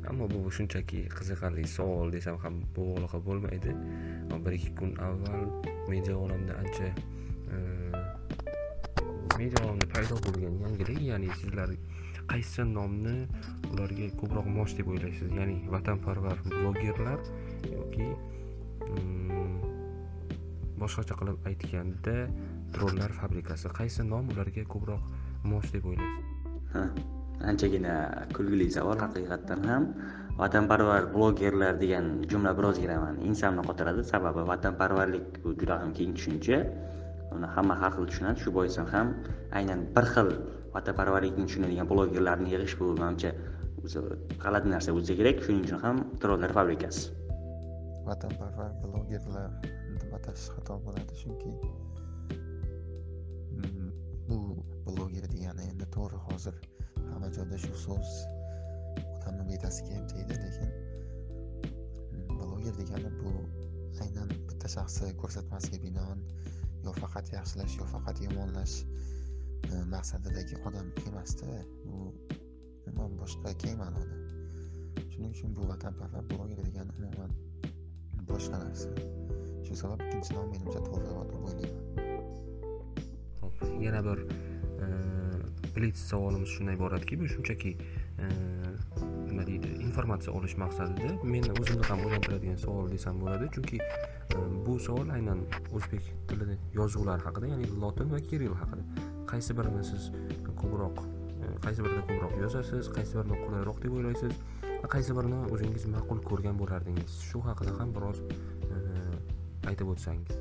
Ammo bu shunchaki qiziqarli savol desam ham mubolag'a bo'lmaydi. Bir ikki kun avval media olamda ancha e, media olamda paydo bo'lgan yangilik ya'ni sizlar qaysi nomni ularga ko'proq mos deb o'ylaysiz? Ya'ni vatanparvar blogerlar yoki mm, boshqacha qilib aytganda trollar fabrikasi. Qaysi nom ularga ko'proq mos deb o'ylaysiz? Anchagina kulgili savol haqiqatdan ham vatanparvar blogerlar degan jumla birozgina mani ensamni qotiradi. Sababi vatanparvarlik bu juda ham keng tushuncha. Uni hamma har xil tushunadi. Shu boisdan ham aynan bir xil vatanparvarlikni tushunadigan blogerlarni yig'ish bu manimcha o'zi g'alati narsa bo'lsa kerak. Shuning uchun ham trollar fabrikasi. Vatanparvar blogerlar deb atash xato bo'ladi. Chunki bloger degani endi to'g'ri hozir hamma joyda shu so'z odamni betasiga ham tegdi lekin bloger degani bu aynan bitta shaxsni ko'rsatmasiga binoan yo faqat yaxshilash yo faqat yomonlash e, maqsadidagi odam emasda bu umuman boshqa keng ma'noda. Shuning uchun bu vatanparvar bloger degani umuman boshqa narsa. Shu sabab ikkinchi nom menimcha to'g'riroq deb o'ylayman yana bir blitz savolimiz shundan iboratki bu shunchaki nima deydi informatsiya olish maqsadida meni o'zimni ham o'ylantiradigan savol desam bo'ladi chunki bu savol aynan o'zbek tilini yozuvlari haqida ya'ni lotin va kirill haqida qaysi birini siz ko'proq qaysi birini ko'proq yozasiz qaysi birini qulayroq deb o'ylaysiz va qaysi birini o'zingiz ma'qul ko'rgan bo'lardingiz shu haqida ham biroz aytib o'tsangiz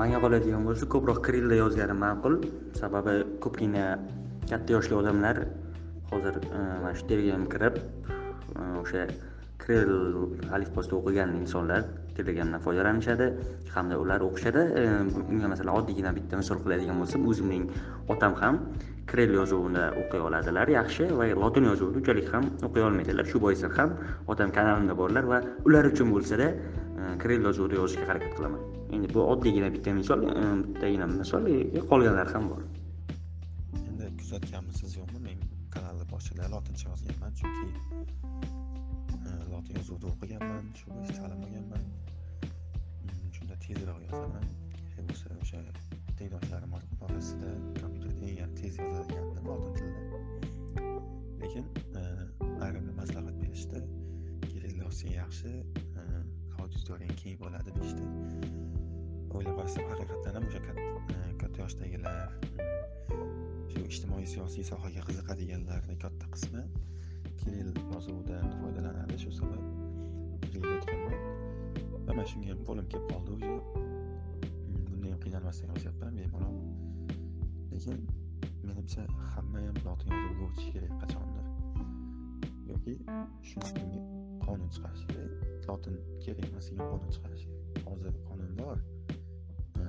manga qoladigan bo'lsa ko'proq kirillda yozganim ma'qul sababi ko'pgina katta yoshli odamlar hozir e, mana shu telegramga kirib e, o'sha kirill alifbosida o'qigan insonlar telegramdan foydalanishadi hamda ular o'qishadi. E, Unga masalan oddiygina bitta misol qiladigan bo'lsam o'zimning otam ham kirill yozuvini o'qiy oladilar yaxshi va lotin yozuvini unchalik ham o'qiy olmaydilar. Shu boisdan ham otam kanalimda borlar va ular uchun bo'lsada krill yozuvida yozishga harakat qilaman. Endi bu oddiygina bitta misol bittagina misol qolganlar ham bor. Kuzatganmisiz yo'qmi? Men kanalni boshida lotincha yozganman chunki e, lotin yozuvida o'qiganman shu bo'yicha ta'lim olganman mm, shunda tezroq yozaman. Kerak bo'lsa o'sha tengdoshlarim orasida kompyuterda eng tez yozadigandim lotin tilida lekin ayrim ayrimlar maslahat berishdi. Kerakli yozsang yaxshi e, auditoriyang keng bo'ladi deyishdi. O'ylab qarasam haqiqatdan ham o'sha katta yoshdagilar ijtimoiy siyosiy sohaga qiziqadiganlarni katta qismi kirill yozuvidan foydalanadi. Shu sabab kirill yozganman va mana shunga ham qo'lim kelib qoldi уже mm, bunda ham qiynalmasdan yozyapman bemalol. Lekin menimcha hamma ham lotin yozuviga o'tishi kerak qachondir. Yoki shunga qonun chiqarish kerak. Lotin kerak emas degan qonun chiqarish kerak. Hozir qonun bor.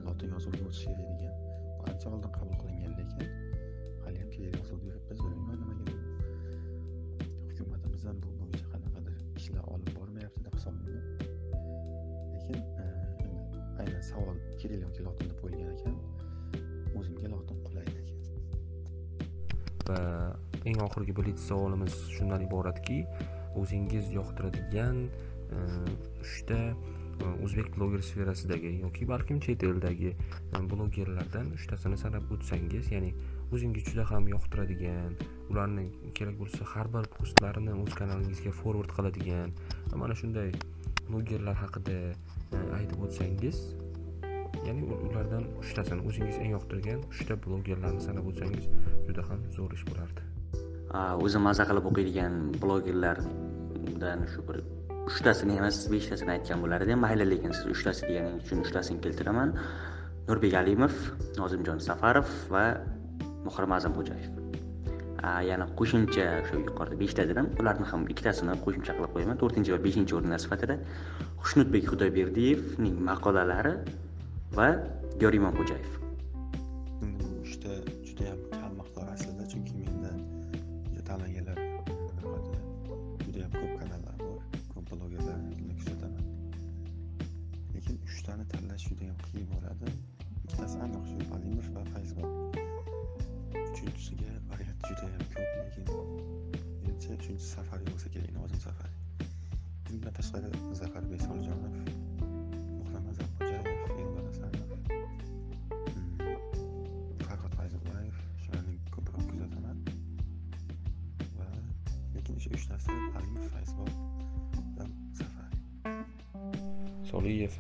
Lotin yozuviga o'tish kerak degan. Bu ancha oldin qabul qilingan lekin kerak bo'lsa biz bilmayman nimaga hukumatimiz ham bu bo'yicha qanaqadir ishlar olib bormayapti deb hisoblayman. Lekin e, aynan savol kirill yoki lotinda deb qo'yilgan ekan. O'zimga lotin qulay ekan. Va eng oxirgi birinchi savolimiz shundan iboratki o'zingiz yoqtiradigan e, uchta e, o'zbek bloger sferasidagi yoki balkim chet eldagi blogerlardan uchtasini sanab o'tsangiz ya'ni o'zingiz juda ham yoqtiradigan ularni kerak bo'lsa har bir postlarini o'z kanalingizga forward qiladigan. Mana shunday blogerlar haqida e, aytib o'tsangiz ya'ni ulardan uchtasini o'zingiz eng yoqtirgan uchta blogerlarni sanab o'tsangiz juda ham zo'r ish bo'lardi. O'zim maza qilib o'qiydigan blogerlardan shu bir uchtasini emas beshtasini aytgan bo'lar edim mayli lekin siz uchtasi deganingiz uchun uchtasini keltiraman. Nurbek alimov nozimjon safarov va muhrim azam xo'jayev. Yana qo'shimcha o'sha yuqorida beshta dedim ularni ham ikkitasini qo'shimcha qilib qo'yaman. To'rtinchi va beshinchi o'rinlar sifatida xushnudbek xudoyberdiyevning maqolalari va yorimon xo'jayev. Bu uchta judayam kam miqdor aslida chunki menda tanlaganlar judayam ko'p kanallar bor ko'p blogerlarni kuzataman. Lekin uchtani tanlash judayam qiyin bo'ladi. Ikkitasi aniq shu alimov va fayzbon. Uchinchisiga variant judayam ko'p lekin menimcha uchinchisi safariy bo'lsa kerak nozim safar bundan tashqari zafarbek solijonov muhram azam xo'jayev elvar asanov hmm, farhod fayzullayev shularni ko'proq kuzataman. Va lekin o'sha uchtasi alimov fayzbon va safariy soliyev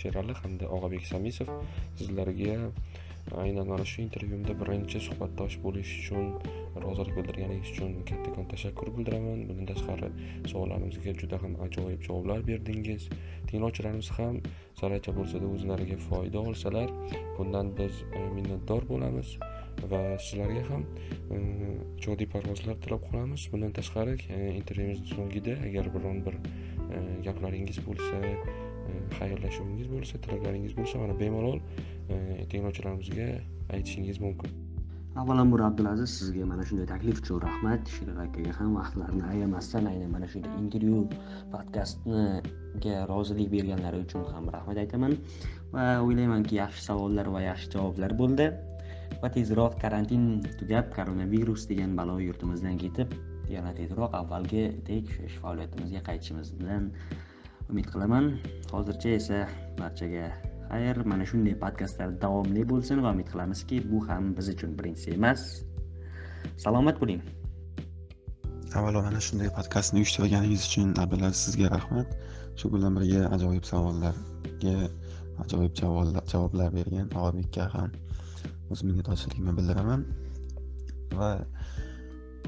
sherali hamda og'abek samisov sizlarga aynan mana shu intervyumda birinchi suhbatdosh bo'lish uchun rozilik bildirganingiz uchun kattakon tashakkur bildiraman. Bundan tashqari savollarimizga juda ham ajoyib javoblar berdingiz. Tinglovchilarimiz ham zarracha bo'lsada o'zlariga foyda olsalar bundan biz e, minnatdor bo'lamiz va sizlarga ham e, ijodiy parvozlar tilab qolamiz. Bundan tashqari e, intervyumiz so'ngida agar biron bir gaplaringiz bo'lsa xayrlashuvingiz bo'lsa tilaklaringiz bo'lsa mana bemalol e, tinglovchilarimizga aytishingiz mumkin. Avvalambor abdulaziz sizga mana shunday taklif uchun rahmat. Shirin akaga ham vaqtlarini ayamasdan aynan mana shunday intervyu podkastniga rozilik berganlari uchun ham rahmat aytaman. Va o'ylaymanki yaxshi savollar va yaxshi javoblar bo'ldi. Va tezroq karantin tugab koronavirus degan balo yurtimizdan ketib yana tezroq avvalgidek ish faoliyatimizga qaytishimiz bilan umid qilaman hozircha esa barchaga xayr. Mana shunday podkastlar davomli bo'lsin va umid qilamizki bu ham biz uchun birinchisi emas. Salomat bo'ling. Avvalo mana shunday podkastni uyushtirganingiz uchun abdulaziz sizga rahmat. Shu bilan birga ajoyib savollarga ajoyib javoblar bergan og'abekka ham o'z minnatdorchiligimni bildiraman. Va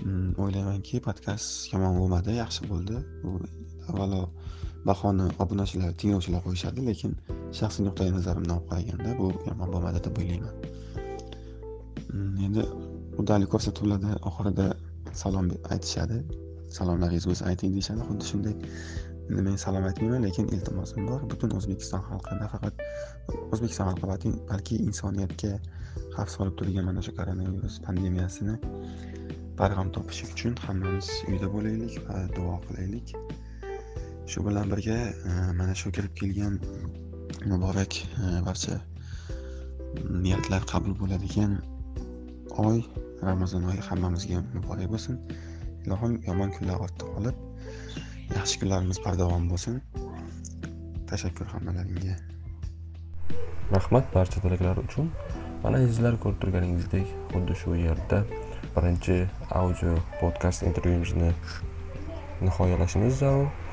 mm, o'ylaymanki podkast yomon bo'lmadi yaxshi bo'ldi. Bu avvalo bahoni obunachilar tinglovchilar qo'yishadi lekin shaxsiy nuqtai nazarimdan olib qaraganda bu yomon bo'lmadi deb o'ylayman. Mm, endi undalik ko'rsatuvlarda oxirida salom aytishadi. Salomlaringiz bo'lsa ayting deyishadi xuddi shunday. Endi men salom aytmayman lekin iltimosim bor. Butun o'zbekiston xalqi nafaqat o'zbekiston xalqi balki insoniyatga xavf solib turgan mana shu koronavirus pandemiyasini barham topish uchun hammamiz uyda bo'laylik va duo qilaylik. Shu bilan birga e, mana shu kirib kelgan muborak e, barcha niyatlar qabul bo'ladigan oy ramazon oyi hammamizga muborak bo'lsin. Ilohim yomon kunlar ortda qolib yaxshi kunlarimiz bardavom bo'lsin. Tashakkur hammalaringga. Rahmat barcha tilaklar uchun. Mana sizlar ko'rib turganingizdek xuddi shu yerda birinchi audio podkast intervyumizni nihoyalashimiz zarur.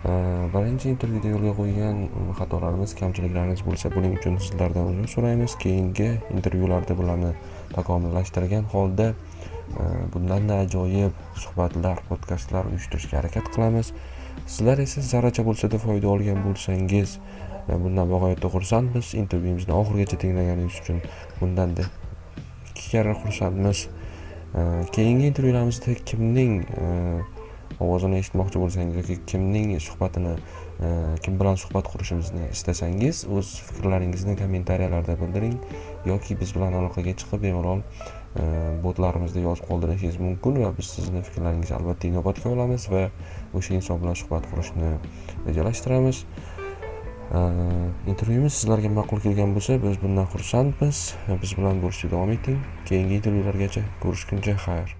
Э, birinchi intervyuda yo'lga qo'ygan xatolarimiz kamchiliklarimiz bo'lsa buning uchun sizlardan uzr so'raymiz. Keyingi intervyularda bularni takomillashtirgan holda e, bundanda ajoyib suhbatlar podkastlar uyushtirishga harakat qilamiz. Sizlar esa zarracha bo'lsada foyda olgan bo'lsangiz e, bundan bag'oyatda xursandmiz. Intervyuimizni oxirigacha tinglaganingiz uchun bundanda ikki karra xursandmiz. E, keyingi intervyularimizda kimning ovozini eshitmoqchi bo'lsangiz yoki kimning suhbatini e, kim bilan suhbat qurishimizni istasangiz o'z fikrlaringizni kommentariyalarda bildiring. Yoki biz bilan aloqaga chiqib bemalol e, botlarimizda yozib qoldirishingiz mumkin va biz sizni fikrlaringizni albatta inobatga olamiz va o'sha inson bilan suhbat qurishni rejalashtiramiz. E, intervyumiz intervyuimiz sizlarga ma'qul kelgan bo'lsa biz bundan xursandmiz. Biz bilan bo'lishda davom eting. Keyingi intervyulargacha ko'rishguncha xayr.